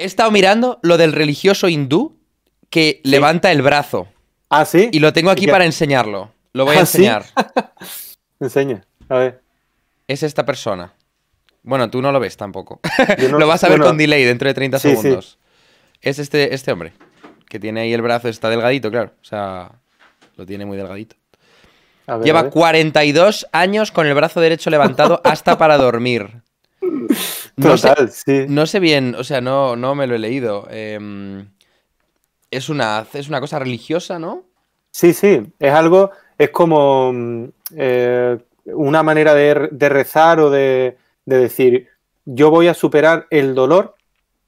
He estado mirando lo del religioso hindú que levanta el brazo. Ah, sí. Y lo tengo aquí para enseñarlo. Lo voy a ¿Ah, sí? enseñar. Enseña. A ver. Es esta persona. Bueno, tú no lo ves tampoco. No- lo vas a ver bueno, con delay dentro de 30 sí, sí. segundos. Es este, este hombre. Que tiene ahí el brazo, está delgadito, claro. O sea, lo tiene muy delgadito. ver, Lleva ver. 42 años con el brazo derecho levantado hasta para dormir. No sé, Total, sí. no sé bien, o sea, no, no me lo he leído. Em, es, una, es una cosa religiosa, ¿no? Sí, sí, es algo, es como mm, eh, una manera de, de rezar o de, de decir, yo voy a superar el dolor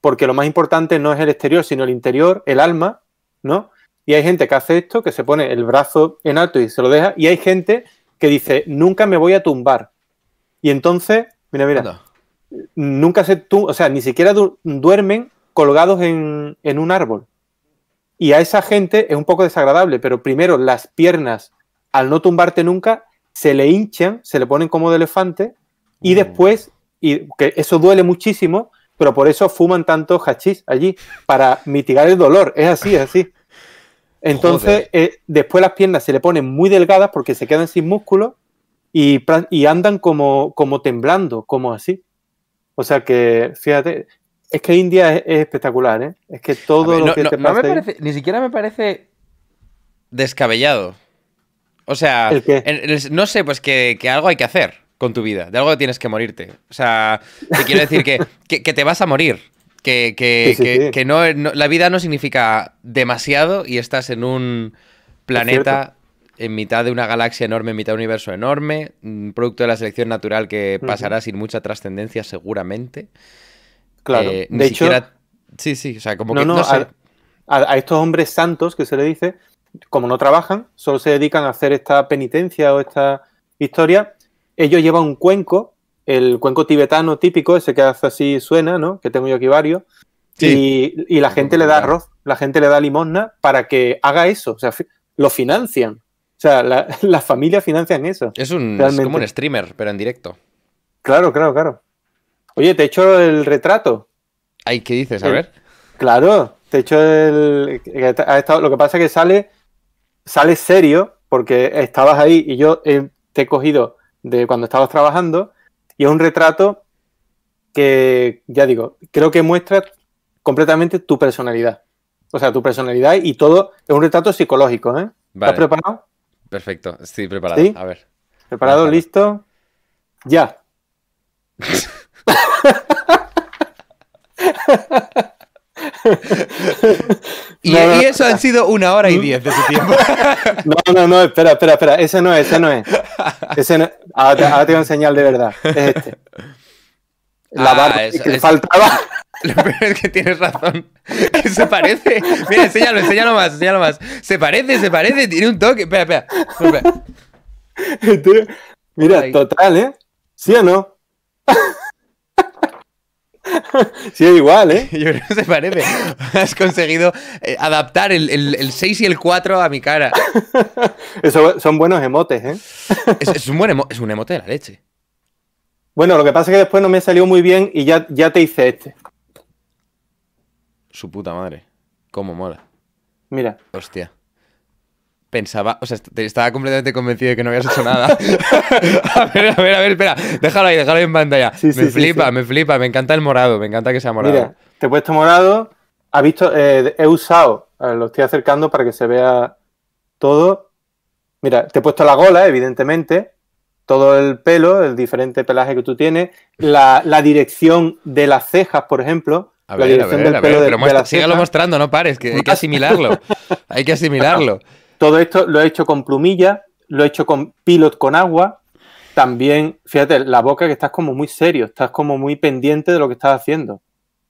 porque lo más importante no es el exterior, sino el interior, el alma, ¿no? Y hay gente que hace esto, que se pone el brazo en alto y se lo deja, y hay gente que dice, nunca me voy a tumbar. Y entonces, mira, mira, Anda. Nunca se o sea, ni siquiera du- duermen colgados en, en un árbol. Y a esa gente es un poco desagradable, pero primero las piernas, al no tumbarte nunca, se le hinchan, se le ponen como de elefante, y Uh. después, y que eso duele muchísimo, pero por eso fuman tanto hachís allí, para mitigar el dolor. Es así, es así. Entonces, eh, después las piernas se le ponen muy delgadas porque se quedan sin músculo y, y andan como, como temblando, como así. O sea que, fíjate, es que India es, es espectacular, ¿eh? Es que todo ver, lo no, que no- te no me pasa ahí- parece, ni siquiera me parece descabellado. O sea, no sé, pues que, que algo hay que hacer con tu vida. De algo tienes que morirte. O sea, te quiero decir que, que- que te vas a morir. Que, que- Sí, sí, que- sí. que no, no- la vida no significa demasiado y estás en un planeta en mitad de una galaxia enorme, en mitad de un universo enorme, un producto de la selección natural que pasará sin mucha trascendencia seguramente. Claro. Eh, ni de hecho. Sí, sí, o sea, como no, que no, no sé. a, estos hombres santos que se le dice, como no trabajan, solo se dedican a hacer esta penitencia o esta historia, ellos llevan un cuenco, el cuenco tibetano típico, ese que hace así suena, ¿no? Que tengo yo aquí varios. Sí. Y, y la gente le da arroz, la gente le da limosna para que haga eso. O sea, lo financian. O sea, la- las familias financian eso. Es, un, es como un streamer, pero en directo. Claro, claro, claro. Oye, te he hecho el retrato. Ay, ¿qué dices? A ver. Claro, te he hecho el. ha estado- Lo que pasa es que sale, sale serio, porque estabas ahí y yo eh, te he cogido de cuando estabas trabajando, y es un retrato que, ya digo, creo que muestra completamente tu personalidad. O sea, tu personalidad y todo es un retrato psicológico, ¿eh? Vale, ¿Estás preparado? Perfecto. Estoy preparado. ¿Sí? A ver. ¿Preparado? ¿Listo? Ya. Y, No, no, y eso han sido una hora y diez de tu tiempo. No, no, no, espera, espera, espera. Ese no es, ese no es. Ese no- ahora, te, ahora te voy a enseñar de verdad. Es este. La Ah, barba es- que es- faltaba. Lo peor es que tienes razón. Que se parece. Mira, enséñalo, enséñalo más, enséñalo más. Se parece, se parece, tiene un toque. Espera, espera. Mira, Ay. total, ¿eh? ¿Sí o no? sí, es igual, ¿eh? Yo creo que se parece. Has conseguido eh, adaptar el, el, el 6 y el 4 a mi cara. Eso son buenos emotes, ¿eh? Es, es un buen emo- es un emote de la leche. Bueno, lo que pasa es que después no me salió muy bien y ya, ya te hice este. Su puta madre. Cómo mola. Mira. Hostia. Pensaba, o sea, est- estaba completamente convencido de que no habías hecho nada. a ver, a ver, a ver, espera. Déjalo ahí, déjalo ahí en pantalla. Sí, me sí, flipa, sí. me flipa. Me encanta el morado, me encanta que sea morado. Mira, te he puesto morado. Ha visto, eh, he usado, ver, lo estoy acercando para que se vea todo. Mira, te he puesto la gola, evidentemente, todo el pelo, el diferente pelaje que tú tienes, la, la dirección de las cejas, por ejemplo. A la ver, a dirección ver, del a pelo ver. Pero de las cejas. mostrando, no pares, que hay que asimilarlo. hay que asimilarlo. Todo esto lo he hecho con plumilla, lo he hecho con pilot con agua. También, fíjate, la boca que estás como muy serio, estás como muy pendiente de lo que estás haciendo.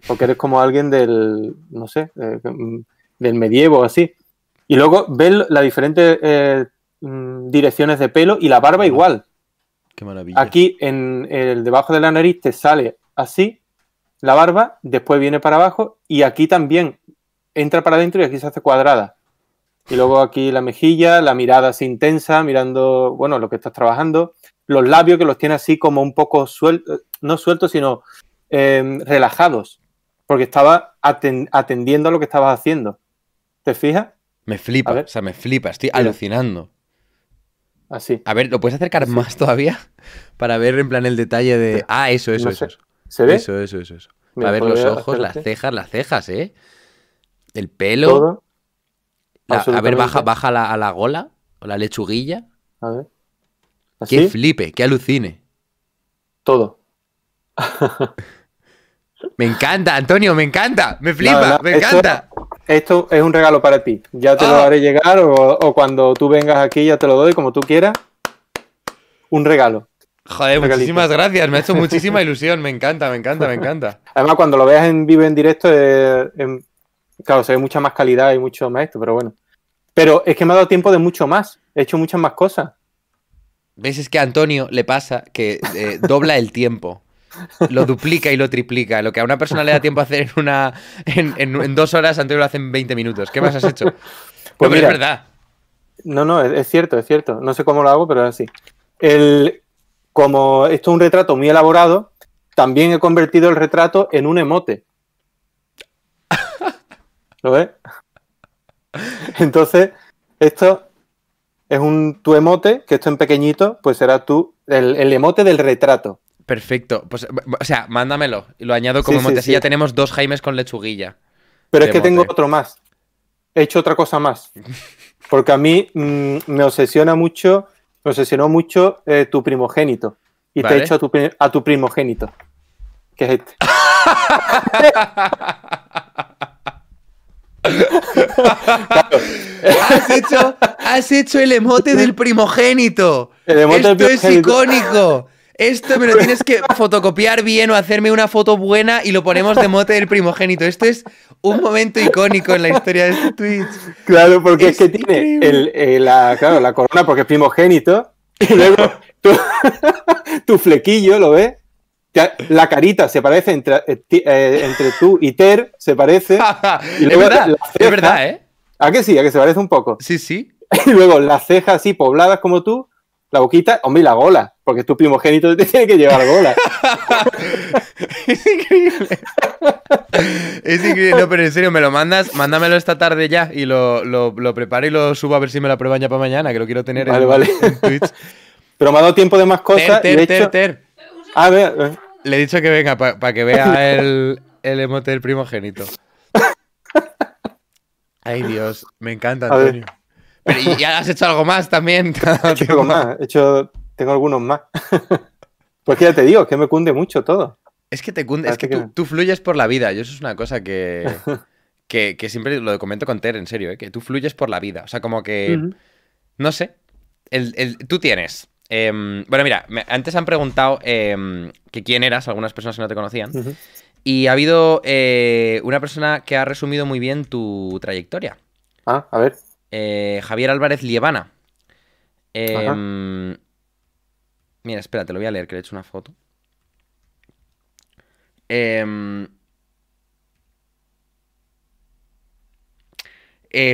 Porque eres como alguien del, no sé, eh, mm, del medievo o así. Y luego ves las diferentes eh, mm, direcciones de pelo y la barba igual. Qué maravilla. Aquí en el debajo de la nariz te sale así la barba, después viene para abajo y aquí también entra para adentro y aquí se hace cuadrada. Y luego aquí la mejilla, la mirada así intensa, mirando, bueno, lo que estás trabajando. Los labios que los tiene así como un poco sueltos, no sueltos, sino eh, relajados. porque estaba atendiendo a lo que estabas haciendo. ¿Te fijas? Me flipa, o sea, me flipa, estoy alucinando. Así. A ver, ¿lo puedes acercar más todavía? Para ver en plan el detalle de. Ah, eso, eso, eso, ¿Se ve? Eso, eso, eso. eso. a ver los ojos, las cejas, las cejas, ¿eh? El pelo. a ver, baja, baja a la gola o la lechuguilla. A ver. Qué flipe, qué alucine. Todo. me encanta, Antonio, me encanta. Me flipa, me encanta. Esto es un regalo para ti. Ya te lo ah. haré llegar o, cuando tú vengas aquí ya te lo doy como tú quieras. Un regalo. Joder, muchísimas gracias. Me ha hecho muchísima ilusión. Me encanta, me encanta, me encanta. Además, cuando lo veas en vivo en directo, claro, se ve mucha más calidad y mucho más esto, pero bueno. Pero es que me ha dado tiempo de mucho más. He hecho muchas más cosas. ¿Ves? Es que a Antonio le pasa que eh, dobla el tiempo. Lo duplica y lo triplica. Lo que a una persona le da tiempo a hacer en una en, dos horas, Antonio lo hace en 20 minutos. ¿Qué más has hecho? Pues es verdad. No, no, es, cierto, es cierto. No sé cómo lo hago, pero es así. El, como esto es un retrato muy elaborado, también he convertido el retrato en un emote. ¿Lo ves? Entonces, esto es un tu emote, que esto en pequeñito, pues será tú, el, emote del retrato. Perfecto. Pues, o sea, mándamelo y lo añado como emote. ya tenemos dos Jaimes con lechuguilla. Pero es que tengo otro más. He hecho otra cosa más. Porque a mí mm, me obsesiona mucho, me obsesionó mucho eh, tu primogénito. Y te he hecho a tu, a tu primogénito. Que es este. has, hecho, el emote del primogénito. Esto es icónico. Esto me lo tienes que fotocopiar bien o hacerme una foto buena y lo ponemos de emote del primogénito. Esto es un momento icónico en la historia de este Twitch. Claro, porque es, que tiene eh, la, la corona porque es primogénito y luego tu flequillo, ¿lo ves? La carita se parece entre, eh, eh, entre tú y Ter, se parece. y es verdad, es verdad, ¿eh? ¿A que sí? ¿A que se parece un poco? Sí, sí. Y luego las cejas así pobladas como tú, la boquita, hombre, y la gola, porque tu primogénito te tiene que llevar gola. es increíble. es increíble. No, pero en serio, me lo mandas, mándamelo esta tarde ya y lo, lo, preparo y lo subo a ver si me lo aprueban ya para mañana, que lo quiero tener en, vale. Twitch. Pero me ha dado tiempo de más cosas. Ter, ter, ter, A ver, le he dicho que venga para que vea el, el emote del primogénito. Ay, Dios, me encanta, Antonio. Pero ¿y ya has hecho algo más también? He hecho algo más, he hecho, tengo algunos más. pues que ya te digo, que me cunde mucho todo. Es que te cunde, es que, Tú, fluyes por la vida, y eso es una cosa que, que, siempre lo comento con Ter, en serio, ¿eh? que tú fluyes por la vida. O sea, como que, no sé, el, el, tú tienes Em, bueno, mira, antes han preguntado em, que quién eras, algunas personas que no te conocían. Y ha habido eh, una persona que ha resumido muy bien tu trayectoria. Ah, a ver. Eh, Javier Álvarez Lievana. Em, mira, espera, te lo voy a leer, que le he hecho una foto. Eh,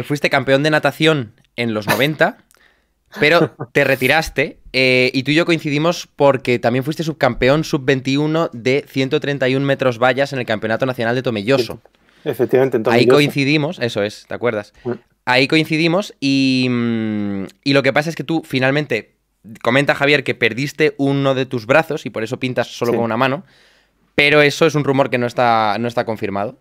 fuiste campeón de natación en los 90 pero te retiraste eh, y tú y yo coincidimos porque también fuiste subcampeón sub-21 de 131 metros vallas en el Campeonato Nacional de Tomelloso. Efectivamente, en Ahí coincidimos, eso es, ¿te acuerdas? Ahí coincidimos mm, y, lo que pasa es que tú finalmente, comenta Javier que perdiste uno de tus brazos y por eso pintas solo con una mano, pero eso es un rumor que no está, no está confirmado.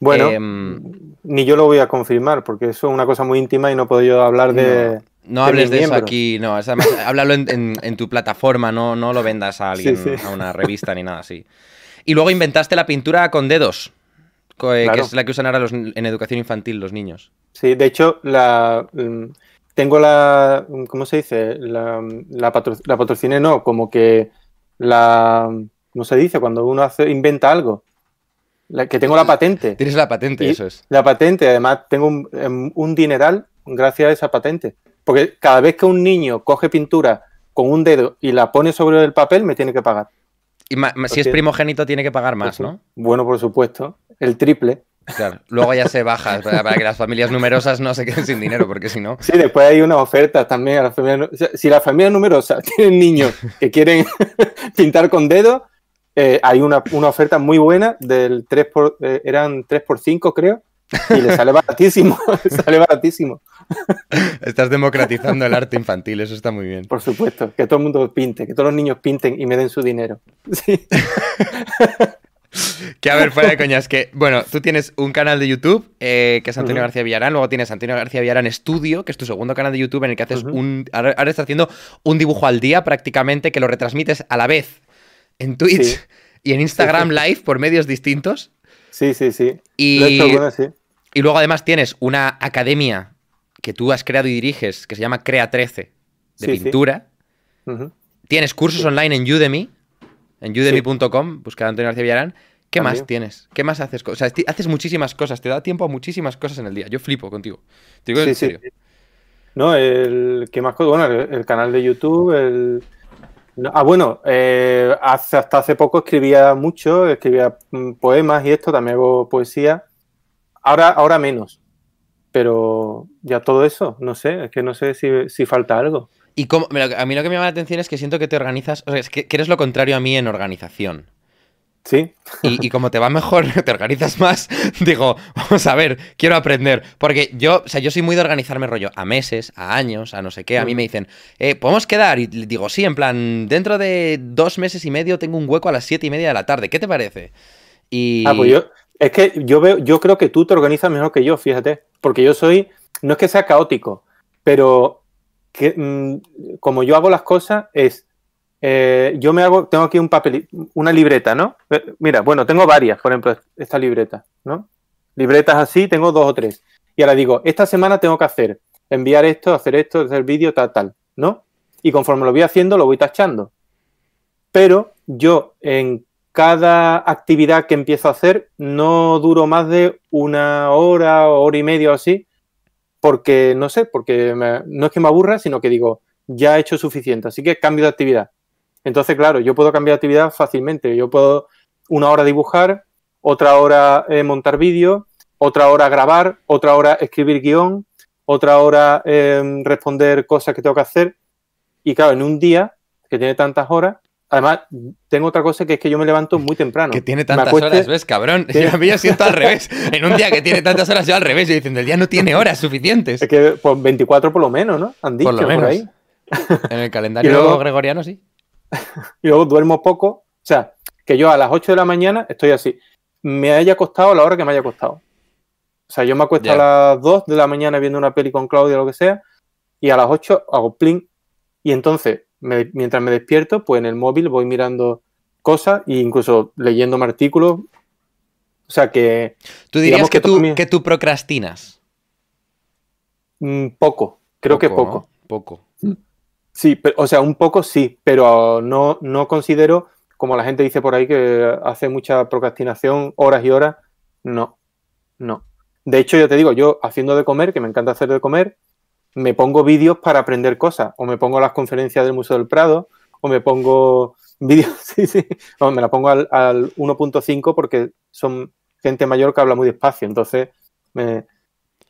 Bueno, em, ni yo lo voy a confirmar porque eso es una cosa muy íntima y no puedo yo hablar de... No hables de eso aquí, no. háblalo en, tu plataforma, no, no lo vendas a alguien, a una revista ni nada así. Y luego inventaste la pintura con dedos, eh, que es la que usan ahora en educación infantil los niños. Sí, de hecho, la, mm, tengo la. ¿Cómo se dice? La, la, patrociné, no, como que la. ¿Cómo se dice? Cuando uno hace, inventa algo. que tengo la patente. Tienes la patente, eso es. La patente, además, tengo un, em, un dineral gracias a esa patente. Porque cada vez que un niño coge pintura con un dedo y la pone sobre el papel, me tiene que pagar. Y si es primogénito, tiene que pagar más, ¿no? Bueno, por supuesto. El triple. Claro, luego ya se baja para, que las familias numerosas no se queden sin dinero, porque si no. Sí, después hay una oferta también a las familias. si las familias numerosas tienen niños que quieren pintar con dedo, eh, hay una, oferta muy buena del 3 por, eh, eran 3 por 5 creo, y le sale baratísimo, le sale baratísimo. Estás democratizando el arte infantil, eso está muy bien. Por supuesto, que todo el mundo pinte, que todos los niños pinten y me den su dinero. Sí. Que a ver, fuera de coñas, que, bueno, tú tienes un canal de YouTube, eh, que es Antonio García Villarán, luego tienes Antonio García Villarán Studio, que es tu segundo canal de YouTube en el que haces un... Ahora, estás haciendo un dibujo al día prácticamente, que lo retransmites a la vez en Twitch y en Instagram Live por medios distintos. Sí, sí, sí. Y, y luego además tienes una academia que tú has creado y diriges, que se llama Crea 13, de pintura. Tienes cursos online en Udemy, en udemy.com, busca Antonio García Villarán. ¿Qué más tienes? ¿Qué más haces? O sea, haces muchísimas cosas, te da tiempo a muchísimas cosas en el día. Yo flipo contigo. Te digo en serio. No, el que más Bueno, el, canal de YouTube, el. ah, bueno, eh, hasta hace poco escribía mucho, escribía mm, poemas y esto, también hago poesía. Ahora, ahora menos. Pero ya todo eso, no sé, es que no sé si, falta algo. Y a mí lo que me llama la atención es que siento que te organizas, o sea, es que, eres lo contrario a mí en organización. Sí. Y, como te va mejor, te organizas más, digo, vamos a ver, quiero aprender. Porque yo, o sea, yo soy muy de organizarme rollo a meses, a años, a no sé qué. A mí me dicen, eh, ¿podemos quedar? Y digo, sí, en plan, dentro de dos meses y medio tengo un hueco a las siete y media de la tarde. ¿Qué te parece? Y... Ah, pues yo, es que yo veo, yo creo que tú te organizas mejor que yo, fíjate. Porque yo soy, no es que sea caótico, pero que, mm, como yo hago las cosas es, eh, yo me hago, tengo aquí un papel, una libreta, ¿no? Eh, mira, bueno, tengo varias, por ejemplo, esta libreta, ¿no? Libretas así, tengo dos o tres. Y ahora digo, esta semana tengo que hacer, enviar esto, hacer esto, hacer vídeo, tal, tal, ¿no? Y conforme lo voy haciendo, lo voy tachando. Pero yo en cada actividad que empiezo a hacer no duro más de una hora o hora y media o así, porque no sé, porque no es que me aburra, sino que digo, ya he hecho suficiente, así que cambio de actividad. Entonces, claro, yo puedo cambiar de actividad fácilmente. Yo puedo una hora dibujar, otra hora eh, montar vídeo, otra hora grabar, otra hora escribir guion, otra hora em, responder cosas que tengo que hacer. Y claro, en un día que tiene tantas horas, Además, tengo otra cosa que es que yo me levanto muy temprano. Que tiene tantas horas, ¿ves, cabrón? Yo a mí siento al revés. En un día que tiene tantas horas, yo al revés. Yo diciendo, el día no tiene horas suficientes. Es que pues, 24 por lo menos, ¿no? Han dicho por, lo menos. ahí. En el calendario gregoriano, sí. Y luego duermo poco. O sea, que yo a las 8 de la mañana estoy así. Me haya costado la hora que me haya costado. O sea, yo me acuesto a las 2 de la mañana viendo una peli con Claudia o lo que sea. Y a las 8 hago plin. Y entonces mientras me despierto, pues en el móvil voy mirando cosas e incluso leyendo artículos. O sea que. ¿Tú dirías que, tú, que tú procrastinas? Mm, poco, creo que poco. Poco. Sí, o sea, un poco sí, pero no, no considero, como la gente dice por ahí, que hace mucha procrastinación, horas y horas. No, no. De hecho, yo te digo, yo haciendo de comer, que me encanta hacer de comer, me pongo vídeos para aprender cosas, o me pongo las conferencias del Museo del Prado, o me pongo vídeos, sí, sí, me la pongo al, 1.5 porque son gente mayor que habla muy despacio, entonces, me,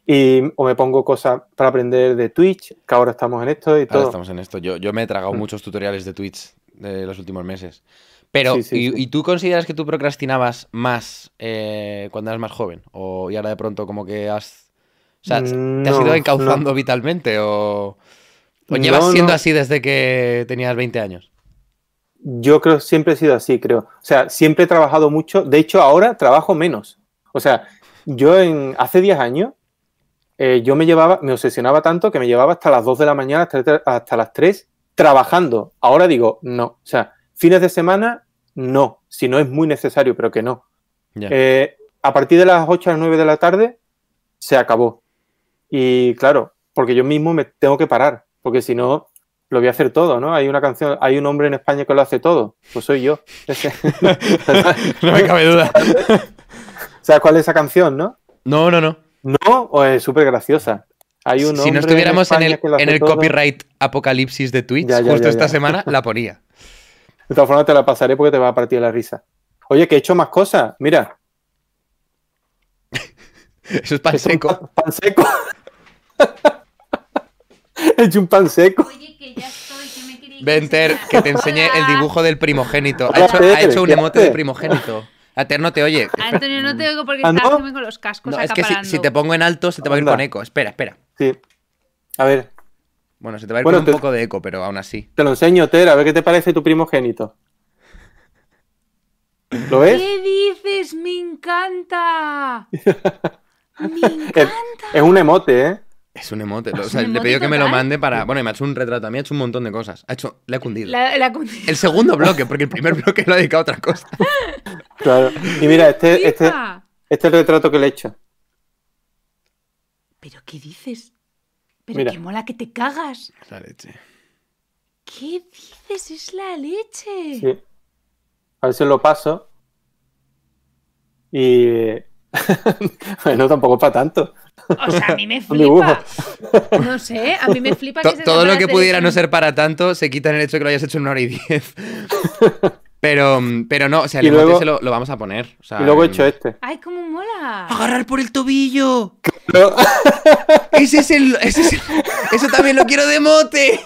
y, o me pongo cosas para aprender de Twitch, que ahora estamos en esto y todo. estamos en esto, yo, yo me he tragado mm. muchos tutoriales de Twitch de los últimos meses. Pero, y, tú consideras que tú procrastinabas más eh, cuando eras más joven? ¿O y ahora de pronto como que has o sea, ¿te has ido encauzando vitalmente o, llevas siendo así desde que tenías 20 años? Yo creo siempre he sido así, creo. O sea, siempre he trabajado mucho. De hecho, ahora trabajo menos. O sea, yo en hace 10 años, eh, yo me llevaba, me obsesionaba tanto que me llevaba hasta las 2 de la mañana, hasta, las 3, trabajando. Ahora digo, no. O sea, fines de semana, no. Si no es muy necesario, pero que no. Eh, a partir de las 8 a las 9 de la tarde, se acabó. Y claro, porque yo mismo me tengo que parar, porque si no, lo voy a hacer todo, ¿no? Hay una canción, hay un hombre en España que lo hace todo, pues soy yo. no me cabe duda. ¿Sabes cuál es esa canción, no? No, no, no. No, o es súper graciosa. Hay un si no estuviéramos en, el, copyright apocalipsis de Twitch, justo esta semana, la ponía. De todas formas, te la pasaré porque te va a partir la risa. Oye, que he hecho más cosas. Mira. Eso es pan seco. pan seco. He hecho un pan seco. Oye, que ya estoy, que me quería Venter, que te enseñe el dibujo del primogénito. Ha hecho, ha hecho un emote de primogénito. Ater no te oye. Antonio, no te oigo porque ¿Ah, estás con los cascos. No, es que si, te pongo en alto se te va a ir con eco. Espera, espera. Sí. A ver. Bueno, se te va a ir con un poco de eco, pero aún así. Te lo enseño, Ter, a ver qué te parece tu primogénito. ¿Lo ves? ¿Qué dices? ¡Me encanta! ¡Me encanta! Es, un emote, ¿eh? Es un emote. O sea, le pido que me lo mande para. Bueno, y me ha hecho un retrato. A mí ha hecho un montón de cosas. Ha hecho. Le ha cundido. El segundo bloque, porque el primer bloque lo ha dedicado a otra cosa. Claro. Y mira, este, este, este es el retrato que le he hecho. ¿Pero qué dices? Pero qué mola que te cagas. Es la leche. ¿Qué dices? Es la leche. Sí. A ver si lo paso. Y. bueno, tampoco para tanto. O sea, a mí me flipa. No sé, a mí me flipa que Todo lo que pudiera no ser para tanto se quita en el hecho de que lo hayas hecho en una hora y diez. Pero, pero no, o sea, el luego, se lo, vamos a poner. y luego he hecho este. ¡Ay, cómo mola! ¡Agarrar por el tobillo! ese, es el, ese es el, Eso también lo quiero de mote.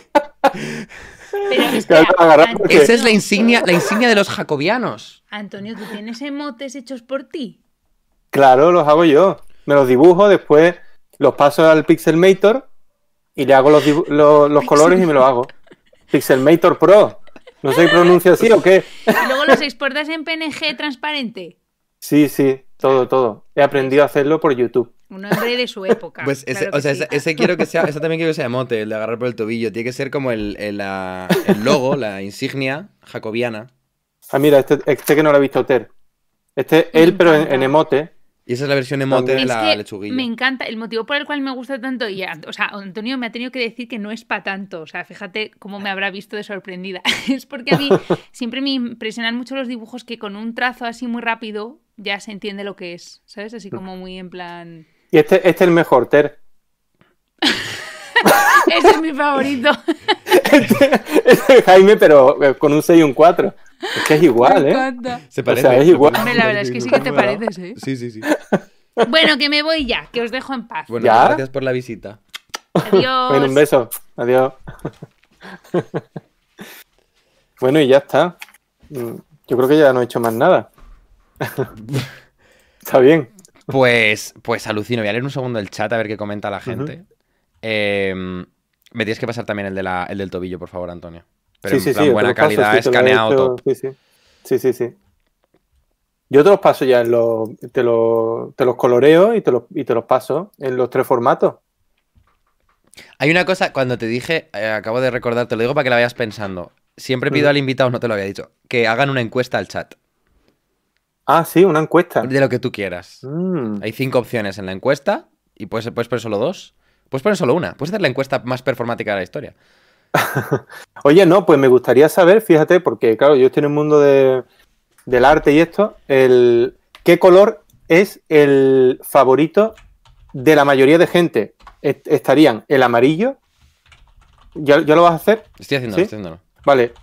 Pero espera, Esa es la insignia, la insignia de los jacobianos. Antonio, ¿tú tienes emotes hechos por ti? Claro, los hago yo. Me los dibujo, después los paso al Pixelmator y le hago los, los, colores y me lo hago. Pixelmator Pro. ¿No se pronuncia así o qué? ¿Y luego los exportas en PNG transparente? Sí, sí, todo, todo. He aprendido a hacerlo por YouTube. Un hombre de su época. Pues ese, o sea, ese, quiero que sea, ese también quiero que sea mote, el de agarrar por el tobillo. Tiene que ser como el, el, logo, la insignia jacobiana. Ah, mira, este, este que no lo ha visto Ter. Este él, pero en, emote. Y esa es la versión emote de la lechuguilla. Me encanta. El motivo por el cual me gusta tanto, y o sea, Antonio me ha tenido que decir que no es para tanto. O sea, fíjate cómo me habrá visto de sorprendida. es porque a mí siempre me impresionan mucho los dibujos que con un trazo así muy rápido ya se entiende lo que es. ¿Sabes? Así como muy en plan. Y este, este es el mejor, Ter. Ese es mi favorito. este, este es Jaime, pero eh, con un 6 y un 4. Es que es igual, ¿eh? Se parece. O sea, es igual. Hombre, la verdad es que sí que te pareces, ¿eh? Sí, sí, sí. Bueno, que me voy ya, que os dejo en paz. Bueno, gracias por la visita. Adiós. Bueno, un beso. Adiós. bueno, y ya está. Mm, yo creo que ya no he hecho más nada. está bien. Pues, pues alucino. Voy a leer un segundo el chat a ver qué comenta la gente. Em, me tienes que pasar también el, de la, el del tobillo, por favor, Antonio. Pero sí, en sí, buena calidad, escaneado Sí, sí. Sí, sí, sí. Yo te los paso ya, en los, te, los, te los coloreo y te los, y te los paso en los tres formatos. Hay una cosa, cuando te dije, eh, acabo de recordar, te lo digo para que la vayas pensando. Siempre pido al invitado, no te lo había dicho, que hagan una encuesta al chat. Ah, sí, una encuesta. De lo que tú quieras. Mm. Hay cinco opciones en la encuesta y puedes, puedes poner solo dos. Puedes poner solo una. Puedes hacer la encuesta más performática de la historia. Oye, no, pues me gustaría saber, fíjate, porque claro, yo estoy en el mundo del arte y esto, el, ¿qué color es el favorito de la mayoría de gente? ¿Estarían el amarillo? ¿Ya, lo vas a hacer? Estoy haciéndolo, estoy haciéndolo. Vale,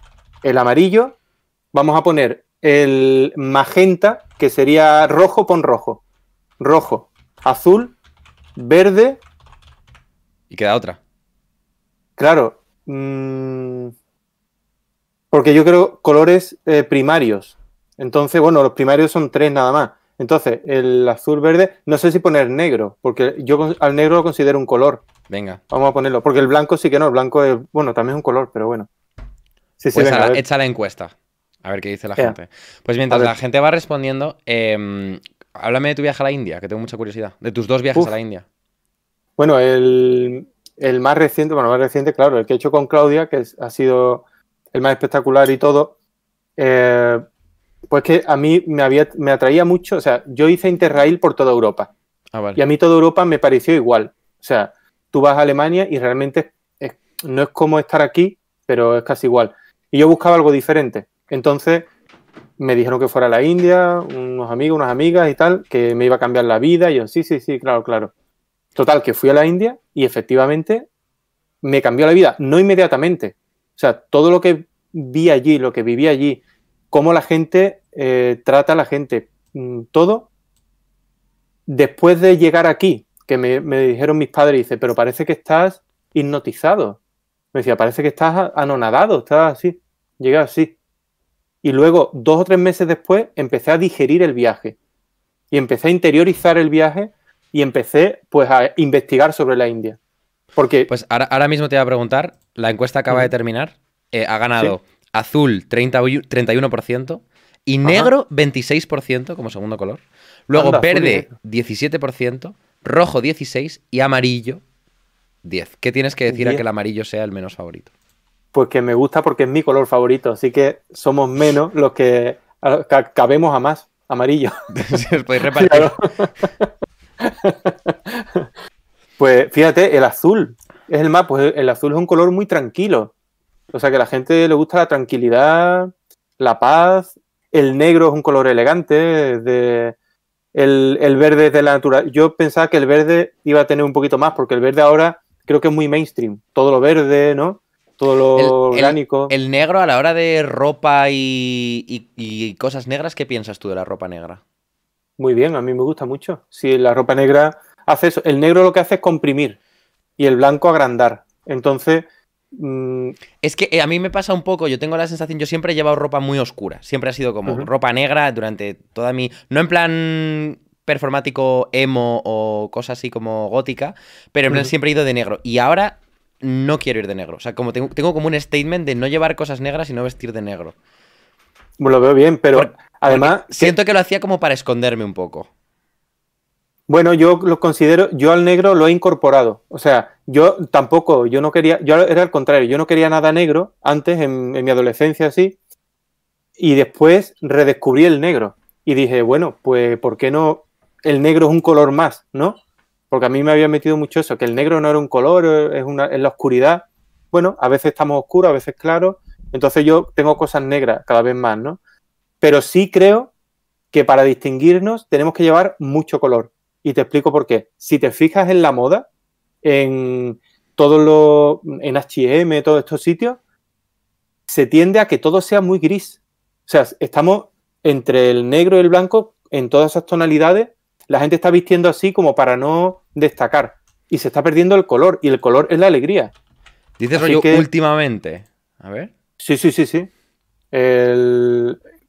el amarillo, vamos a poner el magenta, que sería rojo, pon rojo. Rojo, azul, verde. Y queda otra. Claro, Mm, porque yo creo colores eh, primarios. Entonces, bueno, los primarios son tres nada más. Entonces, el azul verde, no sé si poner negro, porque yo al negro lo considero un color. Venga. Vamos a ponerlo, porque el blanco sí que no, el blanco es, bueno, también es un color, pero bueno. Sí, sí, pues echa la encuesta, a ver qué dice la gente. Pues mientras la gente va respondiendo, em, háblame de tu viaje a la India, que tengo mucha curiosidad. De tus dos viajes a la India. Bueno, el, el más reciente, bueno, más reciente, claro, el que he hecho con Claudia, que ha sido el más espectacular y todo, eh, pues que a mí me, había, me atraía mucho, o sea, yo hice Interrail por toda Europa. Ah, y a mí toda Europa me pareció igual. O sea, tú vas a Alemania y realmente no es como estar aquí, pero es casi igual. Y yo buscaba algo diferente. Entonces me dijeron que fuera a la India, unos amigos, unas amigas y tal, que me iba a cambiar la vida. Y yo, sí, sí, sí, claro, claro. Total, que fui a la India y efectivamente me cambió la vida, no inmediatamente. O sea, todo lo que vi allí, lo que viví allí, cómo la gente eh, trata a la gente, mm, todo, después de llegar aquí, que me, dijeron mis padres, dice, pero parece que estás hipnotizado. Me decía, parece que estás anonadado, estás así. Llegué así. Y luego, dos o tres meses después, empecé a digerir el viaje. Y empecé a interiorizar el viaje y empecé pues a investigar sobre la India. Porque... Pues ahora, mismo te voy a preguntar, la encuesta acaba de terminar, eh, ha ganado azul 30, 31% y negro 26% como segundo color. Luego verde 17%, rojo 16% y amarillo 10. ¿Qué tienes que decir a que el amarillo sea el menos favorito? Pues que me gusta porque es mi color favorito, así que somos menos los que cabemos a más amarillo. Si os podéis repartir. pues fíjate, el azul es el más, pues el azul es un color muy tranquilo. O sea que a la gente le gusta la tranquilidad, la paz. El negro es un color elegante, de, el, el, verde es de la naturaleza. Yo pensaba que el verde iba a tener un poquito más, porque el verde ahora creo que es muy mainstream. Todo lo verde, ¿no? Todo lo orgánico. El, negro a la hora de ropa y, y, cosas negras, ¿qué piensas tú de la ropa negra? Muy bien, a mí me gusta mucho. Si la ropa negra hace eso, el negro lo que hace es comprimir y el blanco agrandar. Entonces, mm, es que eh, a mí me pasa un poco, yo tengo la sensación, yo siempre he llevado ropa muy oscura, siempre ha sido como ropa negra durante toda mi... No en plan performático emo o cosa así como gótica, pero en plan siempre he ido de negro. Y ahora no quiero ir de negro. O sea, como tengo, como un statement de no llevar cosas negras y no vestir de negro. Lo veo bien, pero además... Siento que lo hacía como para esconderme un poco. Bueno, yo lo considero, yo al negro lo he incorporado. O sea, yo tampoco, yo no quería, yo era al contrario, yo no quería nada negro antes, en, en mi adolescencia así, y después redescubrí el negro. Y dije, bueno, pues ¿por qué no? El negro es un color más, ¿no? porque a mí me había metido mucho eso, que el negro no era un color, es, una, es la oscuridad. Bueno, a veces estamos oscuros, a veces claros, entonces yo tengo cosas negras cada vez más, ¿no? Pero sí creo que para distinguirnos tenemos que llevar mucho color. Y te explico por qué. Si te fijas en la moda, en todos los, en H&M, todos estos sitios, se tiende a que todo sea muy gris. O sea, estamos entre el negro y el blanco en todas esas tonalidades la gente está vistiendo así como para no destacar. Y se está perdiendo el color. Y el color es la alegría. Dices rollo últimamente. A ver. Sí, sí, sí, sí.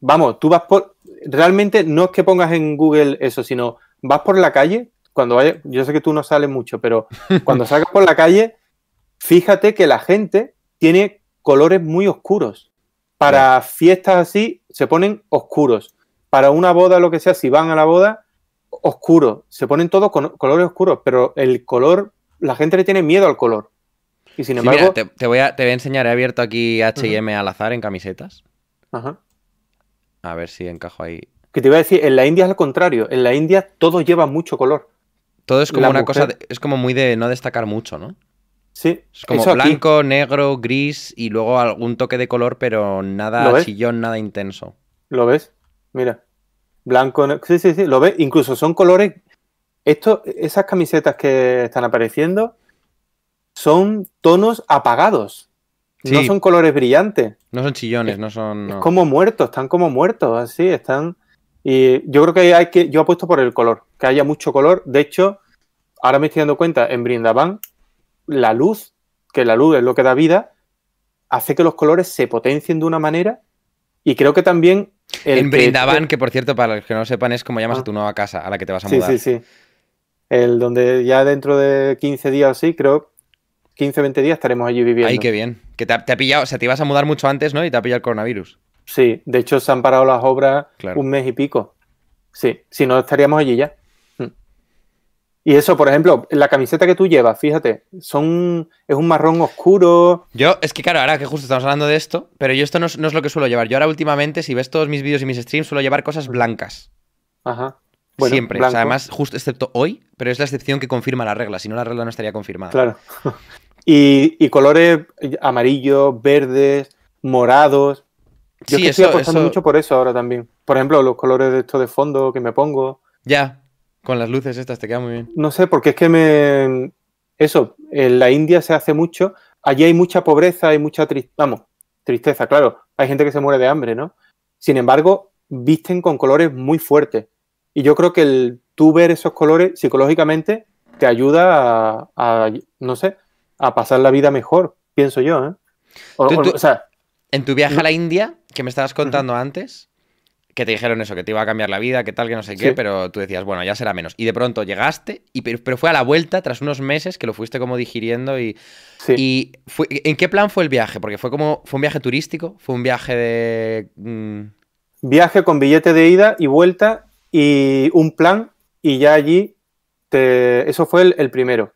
Vamos, tú vas por. Realmente no es que pongas en Google eso, sino vas por la calle. Cuando vayas. Yo sé que tú no sales mucho, pero cuando salgas por la calle, fíjate que la gente tiene colores muy oscuros. Para fiestas así se ponen oscuros. Para una boda, lo que sea, si van a la boda, oscuro, se ponen todos con colores oscuros, pero el color, la gente le tiene miedo al color. Y sin embargo. te, voy a, te, voy a, enseñar, he abierto aquí HM al azar en camisetas. Ajá. A ver si encajo ahí. Que te iba a decir, en la India es al contrario. En la India todo lleva mucho color. Todo es como una cosa, es como muy de no destacar mucho, ¿no? Sí. Es como blanco, negro, gris y luego algún toque de color, pero nada chillón, nada intenso. ¿Lo ves? Mira. Blanco, sí, sí, sí, lo ves. Incluso son colores. Esto, esas camisetas que están apareciendo son tonos apagados. No son colores brillantes. No son chillones, no son. Es como muertos, están como muertos, así, están. Y yo creo que hay que. Yo apuesto por el color, que haya mucho color. De hecho, ahora me estoy dando cuenta, en Brindavan, la luz, que la luz es lo que da vida, hace que los colores se potencien de una manera. Y creo que también en Brindavan, que por cierto, para los que no sepan, es como llamas a ah. tu nueva casa, a la que te vas a mudar. Sí, sí, sí. El donde ya dentro de 15 días sí, creo, 15, 20 días estaremos allí viviendo. Ay, qué bien. Que te ha, pillado, o sea, te ibas a mudar mucho antes, ¿no? Y te ha pillado el coronavirus. Sí, de hecho se han parado las obras un mes y pico. Sí, si no estaríamos allí ya. Y eso, por ejemplo, la camiseta que tú llevas, fíjate, son es un marrón oscuro. Yo, es que claro, ahora que justo estamos hablando de esto, pero yo esto no es, lo que suelo llevar. Yo ahora últimamente, si ves todos mis vídeos y mis streams, suelo llevar cosas blancas. Ajá. Siempre. además, justo excepto hoy, pero es la excepción que confirma la regla. Si no, la regla no estaría confirmada. Claro. y, colores amarillos, verdes, morados. Yo sí, estoy apostando mucho por eso ahora también. Por ejemplo, los colores de esto de fondo que me pongo. Ya, con las luces estas te queda muy bien. No sé, porque es que me. Eso, en la India se hace mucho. Allí hay mucha pobreza, hay mucha tristeza. Vamos, tristeza, claro. Hay gente que se muere de hambre, ¿no? Sin embargo, visten con colores muy fuertes. Y yo creo que el tú ver esos colores psicológicamente te ayuda a, no sé, a pasar la vida mejor. pienso yo. ¿eh? O, sea, en tu viaje a la India, que me estabas contando antes, que te dijeron eso, que te iba a cambiar la vida, que tal, que no sé qué, pero tú decías, bueno, ya será menos. Y de pronto llegaste, y, pero, fue a la vuelta, tras unos meses, que lo fuiste como digiriendo y... y ¿En qué plan fue el viaje? Porque fue como, fue un viaje turístico, fue un viaje de... Mm, viaje con billete de ida y vuelta y un plan, y ya allí, te... eso fue el, primero.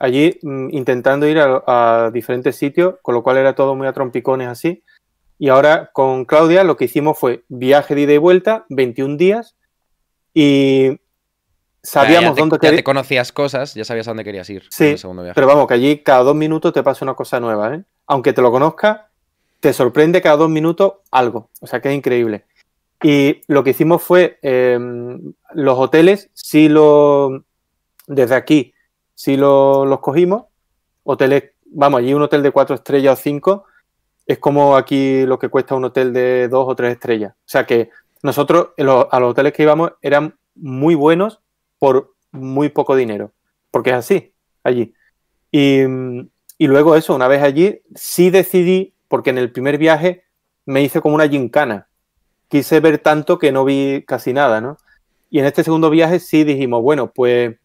Allí mm, intentando ir a, a diferentes sitios, con lo cual era todo muy a trompicones así y ahora con Claudia lo que hicimos fue viaje de ida y vuelta, 21 días, y sabíamos dónde querías. Ya te conocías cosas, ya sabías a dónde querías ir. Sí, pero vamos, que allí cada dos minutos te pasa una cosa nueva, ¿eh? Aunque te lo conozcas, te sorprende cada dos minutos algo. O sea que es increíble. Y lo que hicimos fue, em, los hoteles, sí lo, desde aquí, sí lo, los cogimos. Hoteles, vamos, allí un hotel de cuatro estrellas o cinco, es como aquí lo que cuesta un hotel de dos o tres estrellas. O sea que nosotros a los hoteles que íbamos eran muy buenos por muy poco dinero, porque es así allí. Y, luego eso, una vez allí, sí decidí, porque en el primer viaje me hice como una gincana. Quise ver tanto que no vi casi nada, ¿no? Y en este segundo viaje sí dijimos, bueno, pues